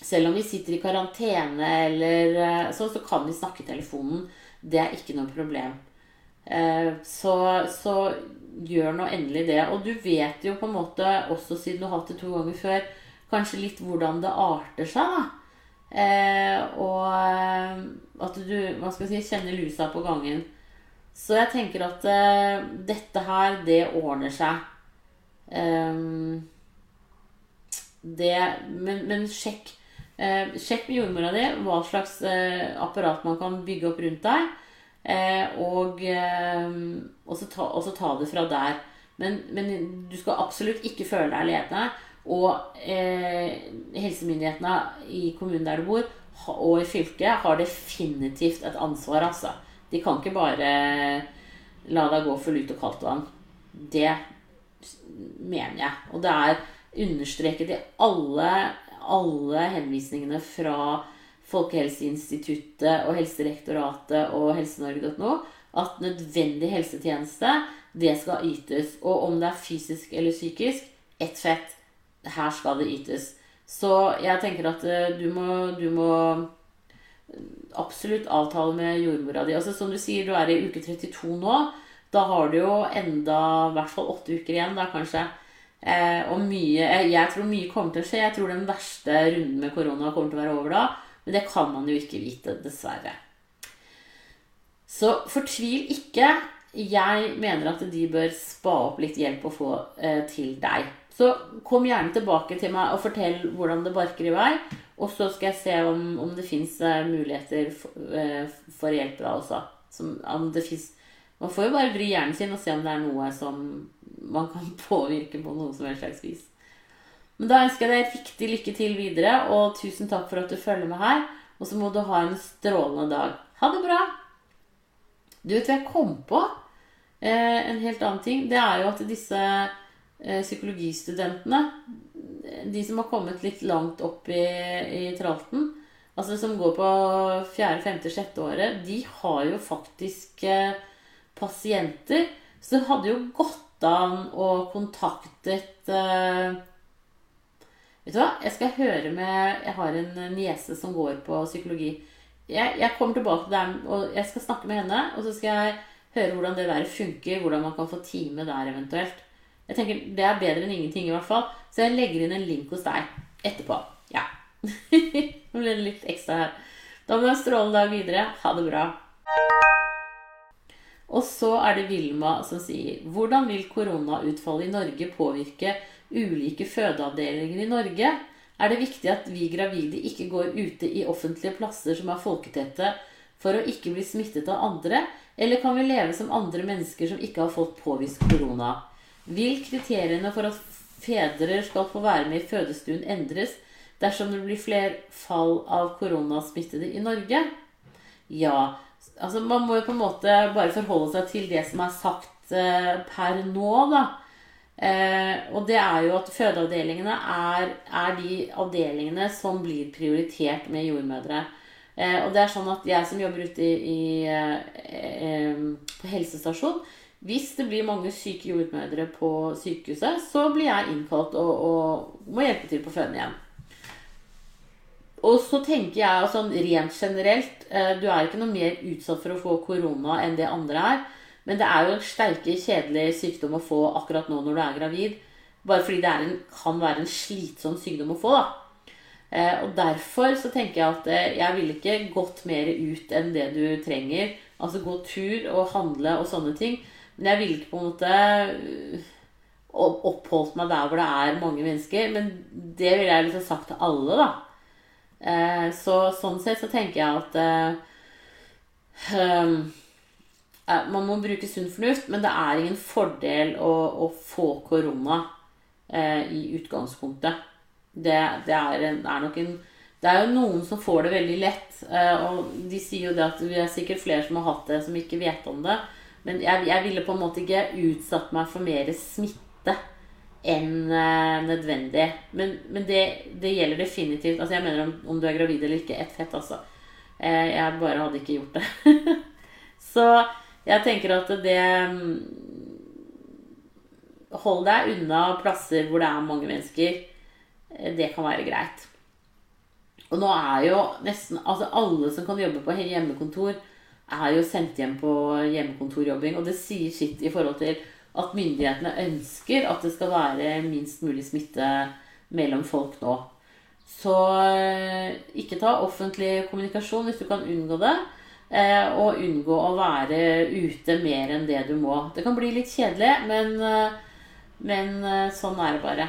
selv om vi sitter i karantene eller eh, sånn, så kan vi snakke i telefonen. Det er ikke noe problem. Eh, så, så gjør nå endelig det. Og du vet jo på en måte, også siden du har hatt det to ganger før, kanskje litt hvordan det arter seg. Eh, og at du hva skal jeg si, kjenner lusa på gangen. Så jeg tenker at dette her, det ordner seg. Det Men, men sjekk. Uh, sjekk med jordmora di hva slags eh, apparat man kan bygge opp rundt deg. og, og så ta, ta det fra der. Men, men, du skal absolutt ikke føle deg alene. Og eh, helsemyndighetene i kommunen der du bor, og i fylket, har definitivt et ansvar, altså. De kan ikke bare la deg gå for lut og kaldt vann. Det mener jeg. Og det er understreket i alle, alle henvisningene fra Folkehelseinstituttet og Helsedirektoratet og helsenorge.no at nødvendig helsetjeneste, det skal ytes. Og om det er fysisk eller psykisk, ett fett her skal det ytes. Så jeg tenker at eh, du må, du må absolutt avtale med jordmora di. Altså, som du sier, du er i uke 32 nå. Da har du jo enda i hvert fall åtte uker igjen, da kanskje. Eh, og mye eh, Jeg tror mye kommer til å skje. Jeg tror den verste runden med korona kommer til å være over da. Men det kan man jo ikke vite, dessverre. Så fortvil ikke. Jeg mener at de bør spa opp litt hjelp å få eh, til deg. Så kom gjerne tilbake til meg og fortell hvordan det barker i vei. Og så skal jeg se om, om det fins eh, muligheter for, uh, for hjelp da også. Som, finnes, man får jo bare vri hjernen sin og se om det er noe som man kan påvirke på noe som helst slags vis. Men da ønsker jeg deg riktig lykke til videre, og tusen takk for at du følger med her. Og så må du ha en strålende dag. Ha det bra! Du vet hva jeg kom på? Eh, en helt annen ting. Det er jo at disse Eh, psykologistudentene, de som har kommet litt langt opp i, i tralten, altså som går på fjerde, femte, sjette året, de har jo faktisk eh, pasienter. Så det hadde jo gått an og kontaktet uh, Vet du hva? Jeg skal høre med Jeg har en niese som går på psykologi. Jeg, jeg kommer tilbake til dem, og jeg skal snakke med henne. Og så skal jeg høre hvordan det der funker, hvordan man kan få time der eventuelt. Jeg tenker Det er bedre enn ingenting, i hvert fall. Så jeg legger inn en link hos deg etterpå. Ja. Nå ble det litt ekstra her. Da må du ha en strålende dag videre. Ha det bra. Og så er det Vilma som sier Hvordan vil koronautfallet i Norge påvirke ulike fødeavdelinger i Norge? Er det viktig at vi gravide ikke går ute i offentlige plasser som er folketette for å ikke bli smittet av andre? Eller kan vi leve som andre mennesker som ikke har fått påvist korona? Vil kriteriene for at fedre skal få være med i fødestuen endres dersom det blir flere fall av koronasmittede i Norge? Ja. Altså, man må jo på en måte bare forholde seg til det som er sagt eh, per nå, da. Eh, og det er jo at fødeavdelingene er, er, de avdelingene som blir prioritert med jordmødre. Eh, og det er sånn at jeg som jobber ute i, i eh, eh, på helsestasjon, hvis det blir mange syke jordmødre på sykehuset, så blir jeg innkalt og, og må hjelpe til på føden igjen. Og så tenker jeg sånn rent generelt eh, Du er ikke noe mer utsatt for å få korona enn det andre er. Men det er jo en sterke, kjedelig sykdom å få akkurat nå når du er gravid. Bare fordi det en, kan være en slitsom sykdom å få. da. Eh, og derfor så tenker jeg at eh, jeg ville ikke gått mer ut enn det du trenger. Altså gå tur og handle og sånne ting. Men jeg ville ikke på en måte oppholdt meg der hvor det er mange mennesker. Men det ville jeg liksom sagt til alle, da. Eh, så sånn sett så tenker jeg at um, Man må bruke sunn fornuft, men det er ingen fordel å, å få korona eh, i utgangspunktet. Det, det er, er, nok en det er jo noen som får det veldig lett. Og de sier jo det at vi er sikkert flere som har hatt det, som ikke vet om det. Men jeg, jeg, ville på en måte ikke utsatt meg for mer smitte enn uh, nødvendig. Men, men det, det, gjelder definitivt. Altså jeg mener om, om, du er gravid eller ikke, ett fett, altså. Uh, jeg bare hadde ikke gjort det. Så jeg tenker at det um, Hold deg unna plasser hvor det er mange mennesker. Uh, det kan være greit. Og nå er jo nesten altså alle som kan jobbe på hjemmekontor, er jo sendt hjem på hjemmekontorjobbing. Og det sier sitt i forhold til at myndighetene ønsker at det skal være minst mulig smitte mellom folk nå. Så eh, ikke ta offentlig kommunikasjon hvis du kan unngå det. Eh, og unngå å være ute mer enn det du må. Det kan bli litt kjedelig, men, eh, men sånn er det bare.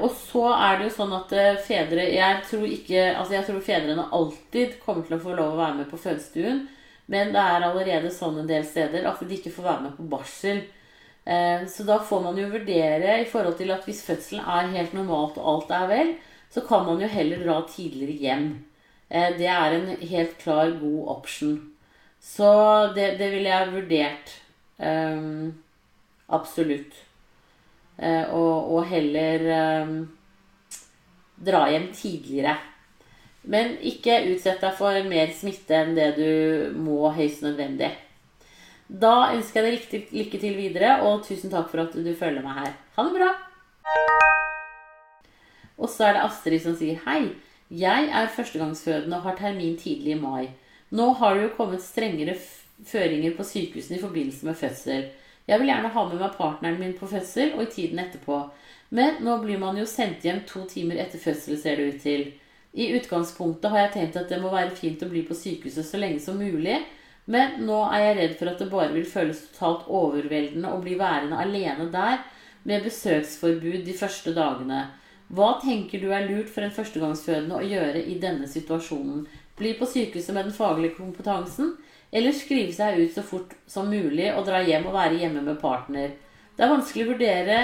Og så er det jo sånn at fedre Jeg tror ikke Altså jeg tror fedrene alltid kommer til å få lov å være med på fødestuen. Men det er allerede sånn en del steder at de ikke får være med på barsel. Eh, så da får man jo vurdere i forhold til at hvis fødselen er helt normalt og alt er vel, så kan man jo heller dra tidligere hjem. Eh, det er en helt klar god option. Så det, det ville jeg vurdert. Um, absolutt. Uh, og, og, heller um, dra hjem tidligere. Men ikke utsett deg for mer smitte enn det du må høyst nødvendig. Da ønsker jeg deg riktig lykke til videre, og tusen takk for at du følger meg her. Ha det bra! Og så er det Astrid som sier hei. Jeg er førstegangsfødende og har termin tidlig i mai. Nå har det jo kommet strengere føringer på sykehusene i forbindelse med fødsel. Jeg vil gjerne ha med meg partneren min på fødsel og i tiden etterpå. Men nå blir man jo sendt hjem to timer etter fødsel, ser det ut til. I utgangspunktet har jeg tenkt at det må være fint å bli på sykehuset så lenge som mulig, men nå er jeg redd for at det bare vil føles totalt overveldende å bli værende alene der med besøksforbud de første dagene. Hva tenker du er lurt for en førstegangsfødende å gjøre i denne situasjonen? Bli på sykehuset med den faglige kompetansen, eller skrive seg ut så fort som mulig og dra hjem og være hjemme med partner? Det er vanskelig å vurdere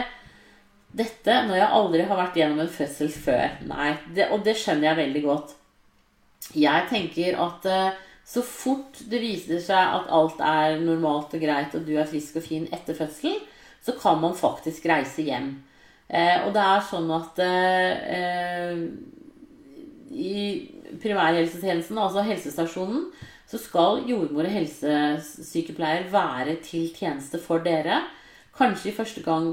dette når jeg aldri har vært gjennom en fødsel før. Nei, det, og det skjønner jeg veldig godt. Jeg tenker at uh, så fort det viser seg at alt er normalt og greit, og du er frisk og fin etter fødselen, så kan man faktisk reise hjem. Eh, og det er sånn at eh, i primærhelsetjenesten, altså helsestasjonen, så skal jordmor og helsesykepleier være til tjeneste for dere. Kanskje i første gang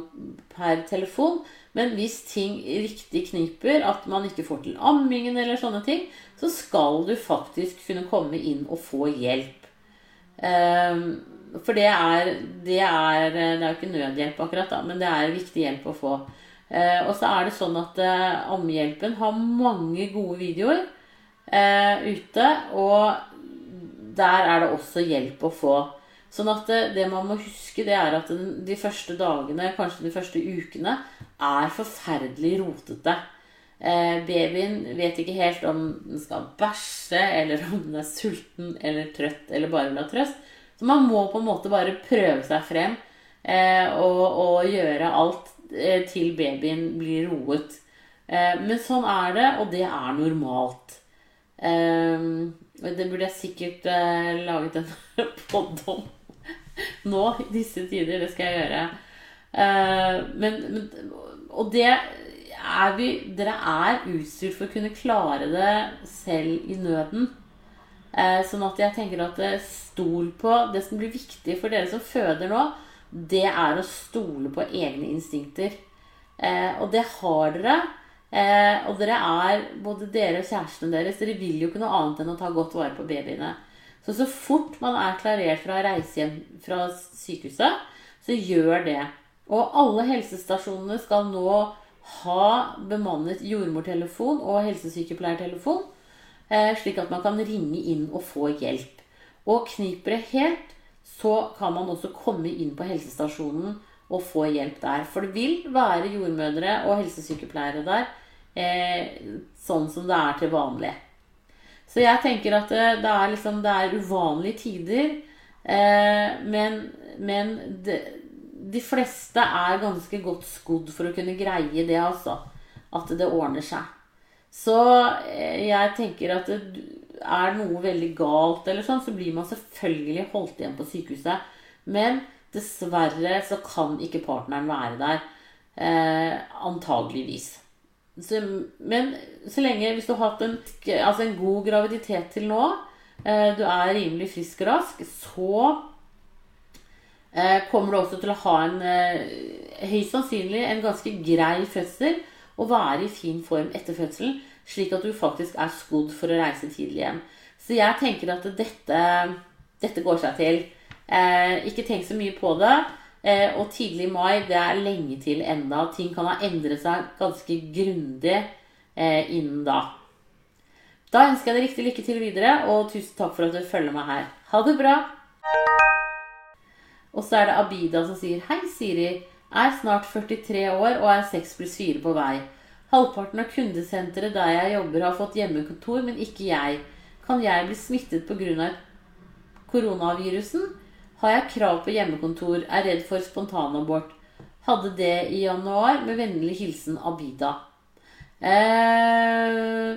per telefon, men hvis ting riktig kniper, at man ikke får til ammingen eller sånne ting, så skal du faktisk kunne komme inn og få hjelp. Um, for det er, det er Det er jo ikke nødhjelp akkurat, da, men det er viktig hjelp å få. Eh, og så er det sånn at eh, Ammehjelpen har mange gode videoer eh, ute. Og der er det også hjelp å få. Sånn at det, det man må huske, det er at de første dagene, kanskje de første ukene, er forferdelig rotete. Eh, babyen vet ikke helt om den skal bæsje, eller om den er sulten eller trøtt eller bare vil ha trøst. Så man må på en måte bare prøve seg frem eh, og, og gjøre alt Eh, til babyen blir roet. Eh, men sånn er det, og det er normalt. Eh, det burde jeg sikkert laget en podd om nå i disse tider. Det skal jeg gjøre. Men, men, og det er vi Dere er utstyrt for å kunne klare det selv i nøden. Sånn at jeg tenker at stol på Det som blir viktig for dere som føder nå, det er å stole på egne instinkter. Uh, og det har dere. Eh, og dere er, både dere og kjærestene deres, dere vil jo ikke noe annet enn å ta godt vare på babyene. Så så fort man er klarert fra å reise hjem fra sykehuset, så gjør det. Og alle helsestasjonene skal nå ha bemannet jordmortelefon og helsesykepleiertelefon, eh, slik at man kan ringe inn og få hjelp. Og kniper det helt, så kan man også komme inn på helsestasjonen og få hjelp der. For det vil være jordmødre og helsesykepleiere der eh, sånn som det er til vanlig. Så jeg tenker at det, det er, liksom, det er uvanlige tider. Eh, men, men de, de fleste er ganske godt skodd for å kunne greie det, altså. At det ordner seg. Så eh, jeg tenker at det, er noe veldig galt, eller sånn, så blir man selvfølgelig holdt igjen på sykehuset. Men dessverre så kan ikke partneren være der. Eh, antageligvis. Så, men så lenge Hvis du har hatt en, altså en god graviditet til nå, eh, du er rimelig frisk og rask, så eh, kommer du også til å ha en eh, høyst sannsynlig en ganske grei fødsel og være i fin form etter fødselen slik at du faktisk er skodd for å reise tidlig hjem. Så jeg tenker at dette, dette går seg til. Ikke tenk så mye på det. Eh, og tidlig mai, det er lenge til enda. Ting kan ha endret seg ganske grundig eh, innen da. Da ønsker jeg deg riktig lykke til videre, og tusen takk for at du følger meg her. Ha det bra! Og så er det Abida som sier Hei, Siri. Er snart 43 år og er 6 pluss 4 på vei. Halvparten av kundesenteret der jeg jobber, har fått hjemmekontor, men ikke jeg. Kan jeg bli smittet pga. koronavirusen? Har jeg krav på hjemmekontor? Er redd for spontanabort. Hadde det i januar. Med vennlig hilsen Abida. Eh,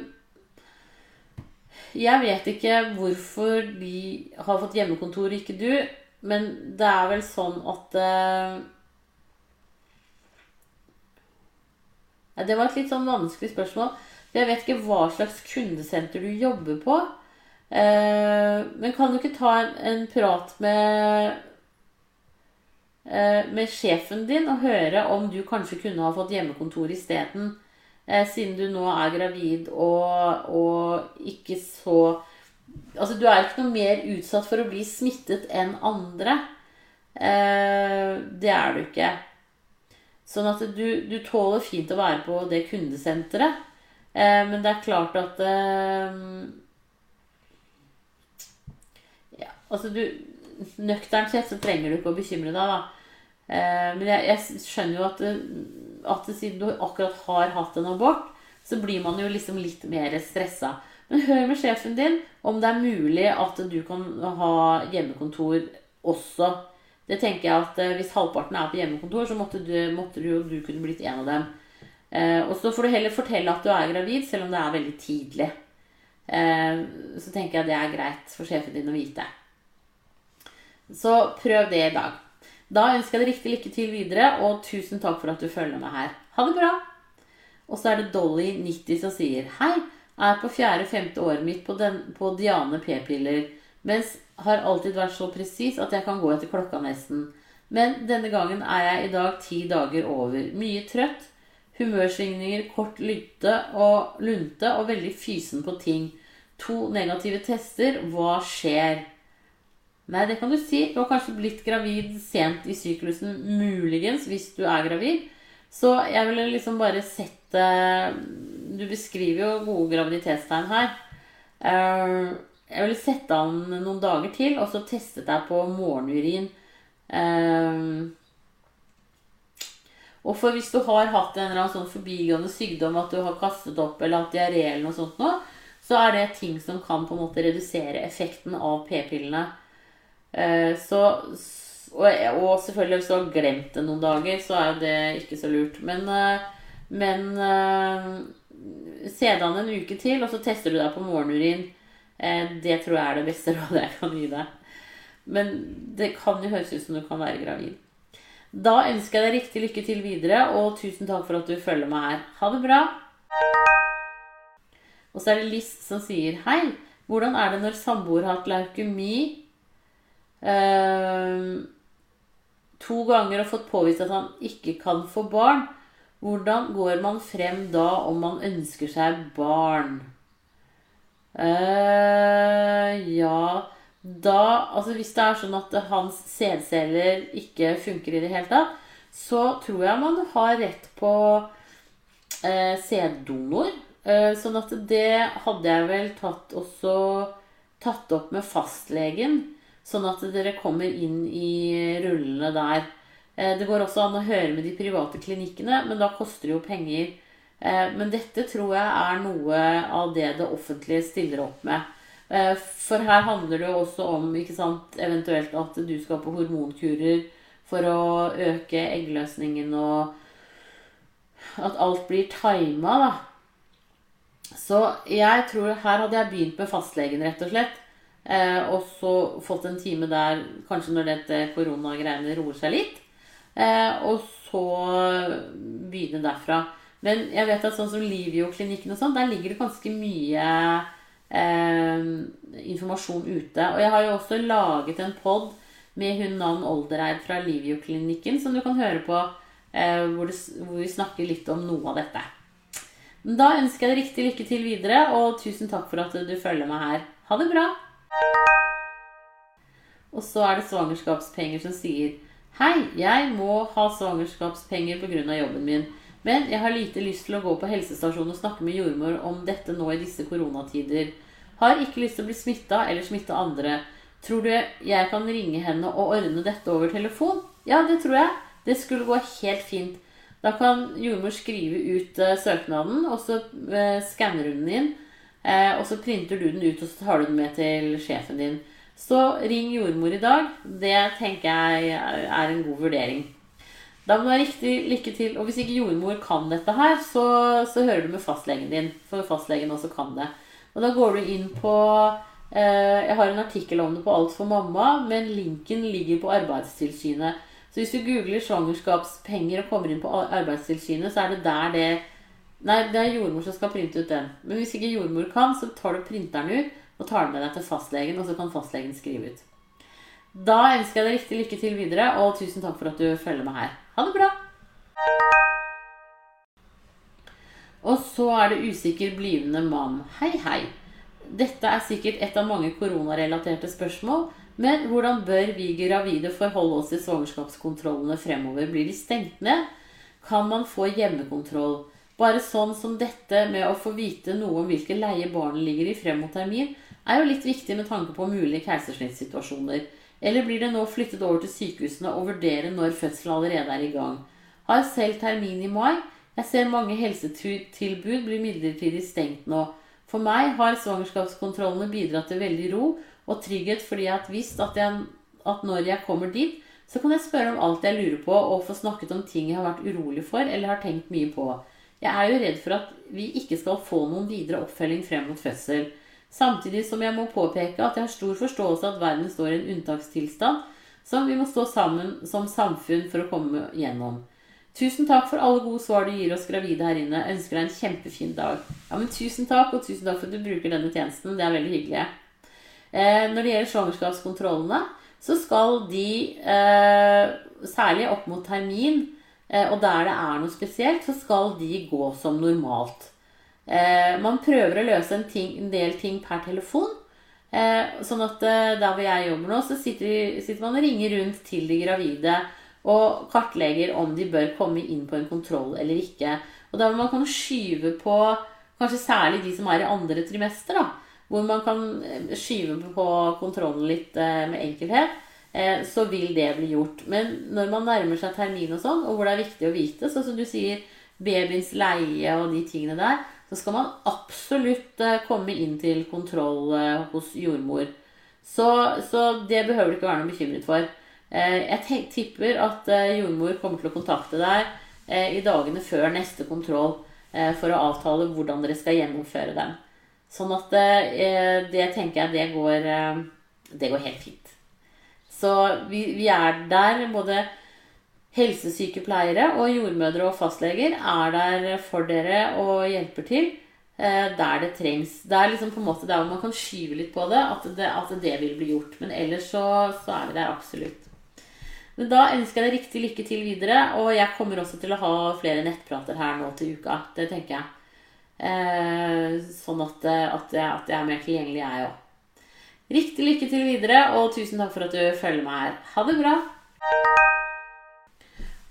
jeg vet ikke hvorfor de har fått hjemmekontor, ikke du. Men det er vel sånn at eh, Det var et litt sånn vanskelig spørsmål. Jeg vet ikke hva slags kundesenter du jobber på. Eh, men kan du ikke ta en, en prat med eh, med sjefen din og høre om du kanskje kunne ha fått hjemmekontor isteden? Eh, siden du nå er gravid og, og ikke så Altså, du er ikke noe mer utsatt for å bli smittet enn andre. Det er du ikke. Sånn at du, du, tåler fint å være på det kundesenteret. Men det er klart at eh, Ja, altså du Nøkternt sett så trenger du ikke å bekymre deg, da. Eh, men jeg, jeg, skjønner jo at, at siden du akkurat har hatt en abort, så blir man jo liksom litt mer stressa. Men hør med sjefen din om det er mulig at du kan ha hjemmekontor også. Det tenker jeg at eh, Hvis halvparten er på hjemmekontor, så måtte du, måtte du, du kunne blitt en av dem. Eh, og så får du heller fortelle at du er gravid, selv om det er veldig tidlig. Eh, så tenker jeg det er greit for sjefen din å vite. Så prøv det i dag. Da ønsker jeg deg riktig lykke til videre, og tusen takk for at du følger med her. Ha det bra! Og så er det Dolly90 som sier hei er på fjerde-femte året mitt på, den, på Diane p-piller, mens har alltid vært så presis at jeg kan gå etter klokka nesten. Men denne gangen er jeg i dag ti dager over. Mye trøtt, humørsvingninger, kort lytte og lunte og veldig fysen på ting. To negative tester. Hva skjer? Nei, det kan du si. Du har kanskje blitt gravid sent i syklusen, muligens, hvis du er gravid. Så jeg ville liksom bare sette Du beskriver jo gode graviditetstegn her. Eh, jeg ville sette an noen dager til, og så testet jeg på morgenurin. Eh, og for hvis du har hatt en eller annen sånn forbigående sykdom, at du har kastet opp eller hatt diaré eller noe sånt nå, så er det ting som kan på en måte redusere effekten av p-pillene. Eh, så og, selvfølgelig hvis du har glemt det noen dager, så er jo det ikke så lurt. Men, eh, men uh, se det an en uke til, og så tester du deg på morgenurin. Det tror jeg er det beste rådet jeg kan gi deg. Men det kan jo høres ut som du kan være gravid. Da ønsker jeg deg riktig lykke til videre, og tusen takk for at du følger meg her. Ha det bra! Og så er det List som sier Hei, hvordan er det når samboer har hatt leukemi? Uh, to ganger og fått påvist at han ikke kan få barn. Hvordan går man frem da om man ønsker seg barn? Eh, ja Da Altså hvis det er sånn at hans sædceller ikke funker i det hele tatt, så tror jeg man har rett på uh, sæddonor. Eh, sånn at det hadde jeg vel tatt også tatt opp med fastlegen. Sånn at dere kommer inn i rullene der. Eh, det går også an å høre med de private klinikkene, men da koster det jo penger. Eh, men dette tror jeg er noe av det det offentlige stiller opp med. Eh, for her handler det jo også om sant, eventuelt at du skal på hormonkurer for å øke eggløsningen og at alt blir tima, da. Så jeg tror her hadde jeg begynt med fastlegen, rett og slett. Eh, og så fått en time der kanskje når dette koronagreiene roer seg litt. Eh, og så begynne derfra. Men jeg vet at sånn som Livio-klinikken og sånn, der ligger det ganske mye eh, informasjon ute. Og jeg har jo også laget en pod med hun Nan Oldereid fra Livio-klinikken som du kan høre på, eh, hvor, det, hvor vi snakker litt om noe av dette. Da ønsker jeg deg riktig lykke til videre, og tusen takk for at du følger meg her. Ha det bra! Og så er det svangerskapspenger som sier Hei, jeg må ha svangerskapspenger pga. jobben min. Men jeg har lite lyst til å gå på helsestasjonen og snakke med jordmor om dette nå i disse koronatider. Har ikke lyst til å bli smitta eller smitte andre. Tror du jeg kan ringe henne og ordne dette over telefon? Ja, det tror jeg. Det skulle gå helt fint. Da kan jordmor skrive ut uh, søknaden, og så uh, skanner hun den inn. Uh, og så printer du den ut, og så tar du den med til sjefen din. Så ring jordmor i dag. Det tenker jeg er en god vurdering. Da må du ha riktig lykke til. Og hvis ikke jordmor kan dette her, så, så hører du med fastlegen din. For fastlegen også kan det. Og da går du inn på eh, Jeg har en artikkel om det på Alt for mamma, men linken ligger på Arbeidstilsynet. Så hvis du googler svangerskapspenger og kommer inn på Arbeidstilsynet, så er det der det Nei, det er jordmor som skal printe ut den. Men hvis ikke jordmor kan, så tar du printeren ut og tar den med deg til fastlegen, og så kan fastlegen skrive ut. Da ønsker jeg deg riktig lykke til videre, og tusen takk for at du følger med her. Ha det bra! Og så er det usikker blivende mann. Hei, hei. Dette er sikkert et av mange koronarelaterte spørsmål, men hvordan bør vi gravide forholde oss til svangerskapskontrollene fremover? Blir de stengt ned? Kan man få hjemmekontroll? Bare sånn som dette med å få vite noe om hvilke leie barnet ligger i frem mot termin, er jo litt viktig med tanke på mulige keisersnittsituasjoner. Eller blir det nå flyttet over til sykehusene og vurdere når fødselen allerede er i gang? Har selv termin i mai. Jeg ser mange helsetilbud blir midlertidig stengt nå. For meg har svangerskapskontrollene bidratt til veldig ro og trygghet fordi jeg har visst at, jeg, at når jeg kommer dit, så kan jeg spørre om alt jeg lurer på, og få snakket om ting jeg har vært urolig for eller har tenkt mye på. Jeg er jo redd for at vi ikke skal få noen videre oppfølging frem mot fødsel. Samtidig som jeg må påpeke at jeg har stor forståelse at verden står i en unntakstilstand som vi må stå sammen som samfunn for å komme gjennom. Tusen takk for alle gode svar du gir oss gravide her inne. Jeg ønsker deg en kjempefin dag. Ja, men Tusen takk, og tusen takk for at du bruker denne tjenesten. Det er veldig hyggelig. Eh, når det gjelder svangerskapskontrollene, så skal de, eh, særlig opp mot termin, og der det er noe spesielt, så skal de gå som normalt. Eh, man prøver å løse en, ting, en del ting per telefon. Eh, sånn at der hvor jeg jobber nå, så sitter, sitter man og ringer rundt til de gravide og kartlegger om de bør komme inn på en kontroll eller ikke. Og der hvor man kan skyve på kanskje særlig de som er i andre trimester, da, hvor man kan skyve på kontrollen litt med enkelhet. Eh, så vil det bli gjort. Men når man nærmer seg termin og sånn, og hvor det er viktig å vite, sånn som du sier babyens leie og de tingene der, så skal man absolutt eh, komme inn til kontroll eh, hos jordmor. Så, så det behøver du ikke være noe bekymret for. Jeg tipper at jordmor kommer til å kontakte deg i dagene før neste kontroll for å avtale hvordan dere skal gjennomføre den. Sånn at det tenker jeg det går, det går helt fint. Så vi, vi er der, både helsesykepleiere og jordmødre og fastleger er der for dere og hjelper til eh, der det trengs. Det er liksom på en måte der hvor man kan skyve litt på det at, det, at det vil bli gjort. Men ellers så, så, er vi der absolutt. Men da ønsker jeg deg riktig lykke til videre. Og jeg kommer også til å ha flere nettprater her nå til uka. Det tenker jeg. Eh, sånn at, at, jeg, at jeg er mer tilgjengelig, jeg òg. Riktig lykke til videre, og tusen takk for at du følger meg her. Ha det bra!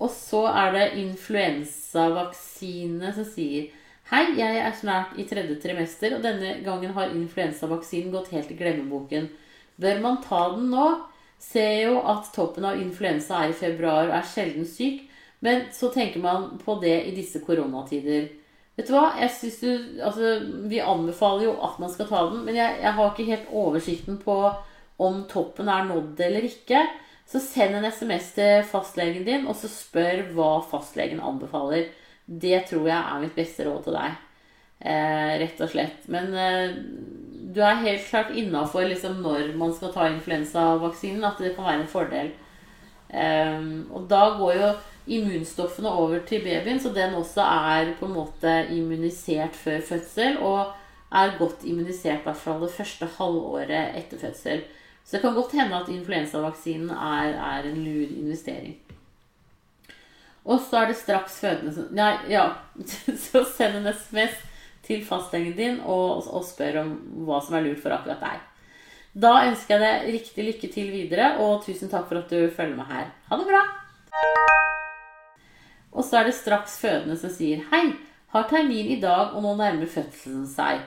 Og så er det influensavaksine som sier Hei, jeg er snart i tredje trimester, og denne gangen har influensavaksinen gått helt i glemmeboken. Bør man ta den nå? Ser jo at toppen av influensa er i februar og er sjelden syk, men så tenker man på det i disse koronatider. Vet du hva? Jeg synes du, altså, Vi anbefaler jo at man skal ta den, men jeg, jeg, har ikke helt oversikten på om toppen er nådd eller ikke. Så send en SMS til fastlegen din, og så spør hva fastlegen anbefaler. Det tror jeg er mitt beste råd til deg. Eh, rett og slett. Men eh, du er helt klart innafor liksom, når man skal ta influensavaksinen, at det kan være en fordel. Eh, og da går jo immunstoffene over til babyen, så den også er på en måte immunisert før fødsel. Og er godt immunisert i hvert fall det første halvåret etter fødsel. Så det kan godt hende at influensavaksinen er, er en lur investering. Og så er det straks fødende som Nei, ja. Så send en SMS til fastlegen din og, og spør om hva som er lurt for akkurat deg. Da ønsker jeg deg riktig lykke til videre, og tusen takk for at du følger med her. Ha det bra! Og så er det straks fødende som sier Hei, har termin i dag, og nå nærmer fødselen seg.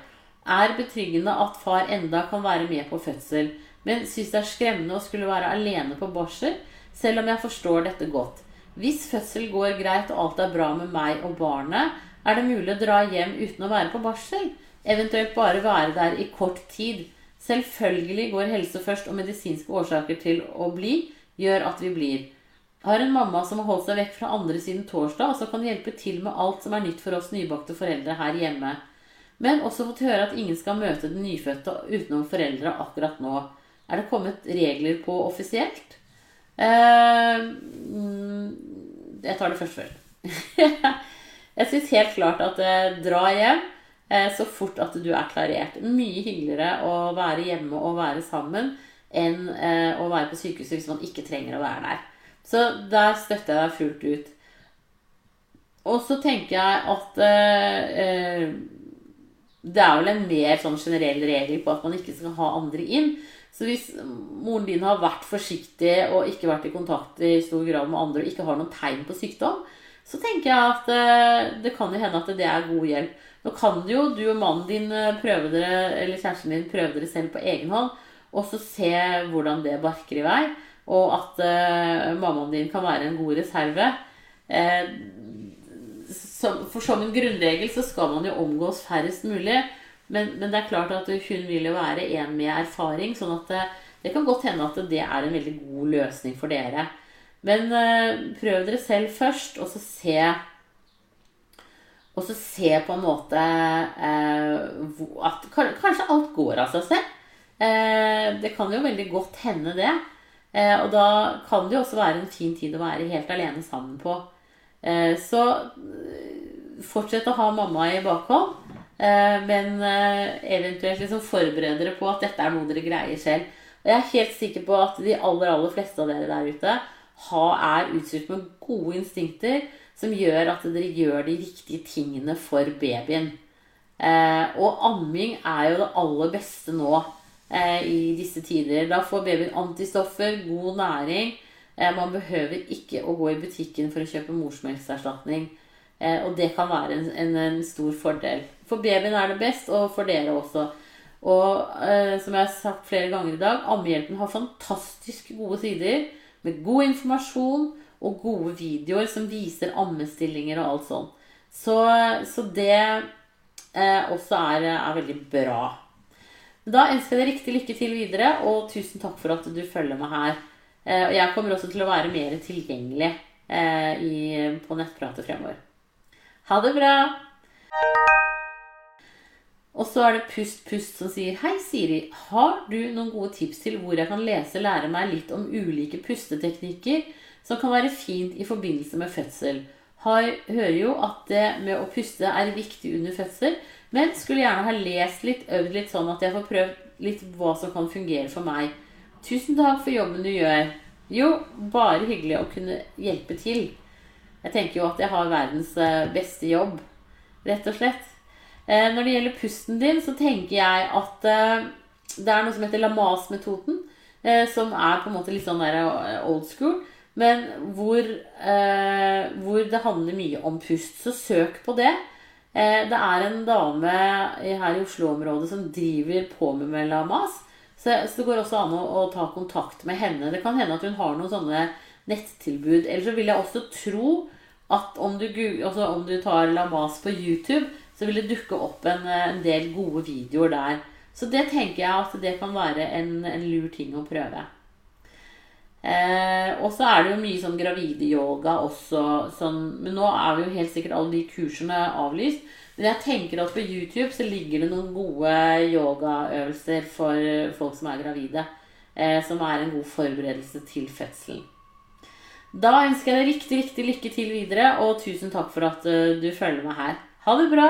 Er betryggende at far enda kan være med på fødsel, men syns det er skremmende å skulle være alene på barsel, selv om jeg forstår dette godt. Hvis fødsel går greit og alt er bra med meg og barnet, er det mulig å dra hjem uten å være på barsel? Eventuelt bare være der i kort tid. Selvfølgelig går helse først, og medisinske årsaker til å bli gjør at vi blir. Har en mamma som har holdt seg vekk fra andre siden torsdag, og som kan hjelpe til med alt som er nytt for oss nybakte foreldre her hjemme. Men også fått høre at ingen skal møte den nyfødte utenom foreldre akkurat nå. Er det kommet regler på offisielt? Uh, jeg tar det først før. jeg syns helt klart at uh, dra hjem uh, så fort at du er klarert. Mye hyggeligere å være hjemme og være sammen enn å være på sykehuset hvis man ikke trenger å være der. Så der støtter jeg deg fullt ut. Og så tenker jeg at det er vel en mer sånn generell regel på at man ikke skal ha andre inn. Så hvis moren din har vært forsiktig og ikke vært i kontakt i stor grad med andre og ikke har noen tegn på sykdom, så tenker jeg at eh, det kan jo hende at det er god hjelp. Nå kan jo du og mannen din eh, prøve dere, eller kjæresten din prøve dere selv på egen hånd, og så se hvordan det barker i vei. Og at uh, mammaen din kan være en god reserve. Eh, som, for som en grunnregel så skal man jo omgås færrest mulig. Men, men, det er klart at hun vil jo være en med erfaring, sånn at det, det, kan godt hende at det er en veldig god løsning for dere. Men eh, prøv dere selv først, og så se Og så se på en måte uh, at kanskje alt går av seg selv. Uh, det kan jo veldig godt hende, det. Og da kan det jo også være en fin tid å være helt alene sammen på. så fortsett å ha mamma i bakhånd. Eh, men eh, eventuelt liksom forbered dere på at dette er noe dere greier selv. Og jeg er helt sikker på at de aller, aller fleste av dere der ute er utstyrt med gode instinkter som gjør at dere gjør de riktige tingene for babyen. Eh, og amming er jo det aller beste nå i disse tider. Da får babyen antistoffer, god næring. Man behøver ikke å gå i butikken for å kjøpe morsmelkerstatning. Eh, og det kan være en, en, en, stor fordel. For babyen er det best, og for dere også. Og eh, som jeg har sagt flere ganger i dag, Ammehjelpen har fantastisk gode sider med god informasjon og gode videoer som viser ammestillinger og alt sånt. Så, så det eh, også er, er, veldig bra. Da ønsker jeg deg riktig lykke til videre, og tusen takk for at du følger meg her. Eh, og jeg kommer også til å være mer tilgjengelig eh, på nettpratet fremover. Ha det bra! Og så er det Pust Pust som sier Hei, Siri. Har du noen gode tips til hvor jeg kan lese lære meg litt om ulike pusteteknikker som kan være fint i forbindelse med fødsel? Har, hører jo at det med å puste er viktig under fødsel, men skulle gjerne ha lest litt, øvd litt sånn at jeg får prøvd litt hva som kan fungere for meg. Tusen takk for jobben du gjør. Jo, bare hyggelig å kunne hjelpe til. Jeg tenker jo at jeg har verdens eh, beste jobb, rett og slett. Eh, når det gjelder pusten din, så tenker jeg at eh, det er noe som heter Lamas-metoden. Som er på en måte litt sånn der old school. Men hvor, hvor det handler mye om pust. Så søk på det. Det er en dame her i Oslo-området som driver på med Lamas. Så, det går også an å, å, ta kontakt med henne. Det kan hende at hun har noen sånne nettilbud. Eller så vil jeg også tro at om du, altså om du tar Lamas på YouTube, så vil det dukke opp en, en, del gode videoer der. Så det tenker jeg at det kan være en, en lur ting å prøve. Eh, og så er det jo mye sånn gravide-yoga også. Sånn, men nå er jo helt sikkert alle de kursene avlyst. Men jeg tenker at på YouTube så ligger det noen gode yogaøvelser for folk som er gravide. Eh, som er en god forberedelse til fødselen. Da ønsker jeg deg riktig, riktig lykke til videre, og tusen takk for at uh, du følger meg her. Ha det bra!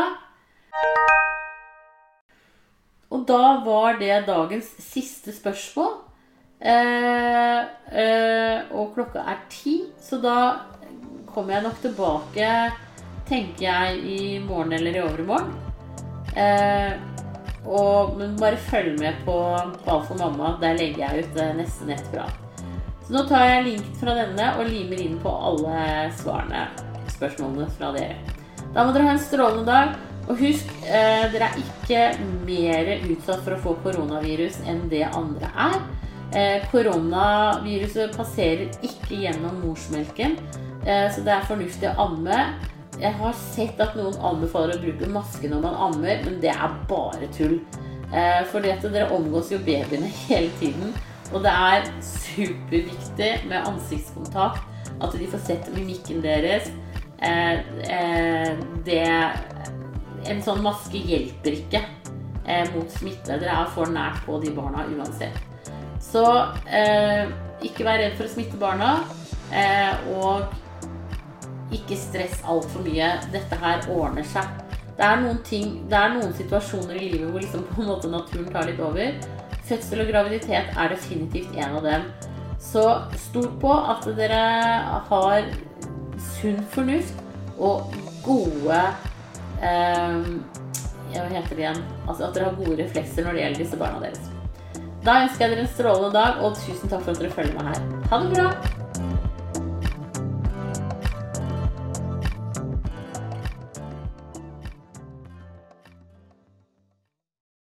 Og da var det dagens siste spørsmål. Eh, eh, og klokka er ti, så da kommer jeg nok tilbake, tenker jeg, i morgen eller i overmorgen. Eh, og, men bare følg med på, Ball for Mamma. Der legger jeg ut neste nesten ett. Så nå tar jeg link fra denne og limer inn på alle svarene. spørsmålene fra dere. Da må dere ha en strålende dag. Og husk, eh, dere er ikke mer utsatt for å få koronavirus enn det andre er. Eh, koronaviruset passerer ikke gjennom morsmelken, eh, så det er fornuftig å amme. Jeg har sett at noen anbefaler å bruke maske når man ammer, men det er bare tull. For fordi at dere omgås jo babyene hele tiden. Og det er superviktig med ansiktskontakt. At de får sett mimikken deres. Eh, eh, det En sånn maske hjelper ikke eh, mot smitte. Dere er for nært på de barna uansett. Så eh, ikke vær redd for å smitte barna. Eh, og ikke stress altfor mye. Dette her ordner seg. Det er, noen ting, det er noen situasjoner i livet hvor liksom på en måte naturen tar litt over. Fødsel og graviditet er definitivt en av dem. Så stol på at dere har sunn fornuft og gode eh, Hva heter det igjen? Altså at dere har gode reflekser når det gjelder disse barna deres. Da ønsker jeg dere en strålende dag, og tusen takk for at dere følger meg her. Ha det bra!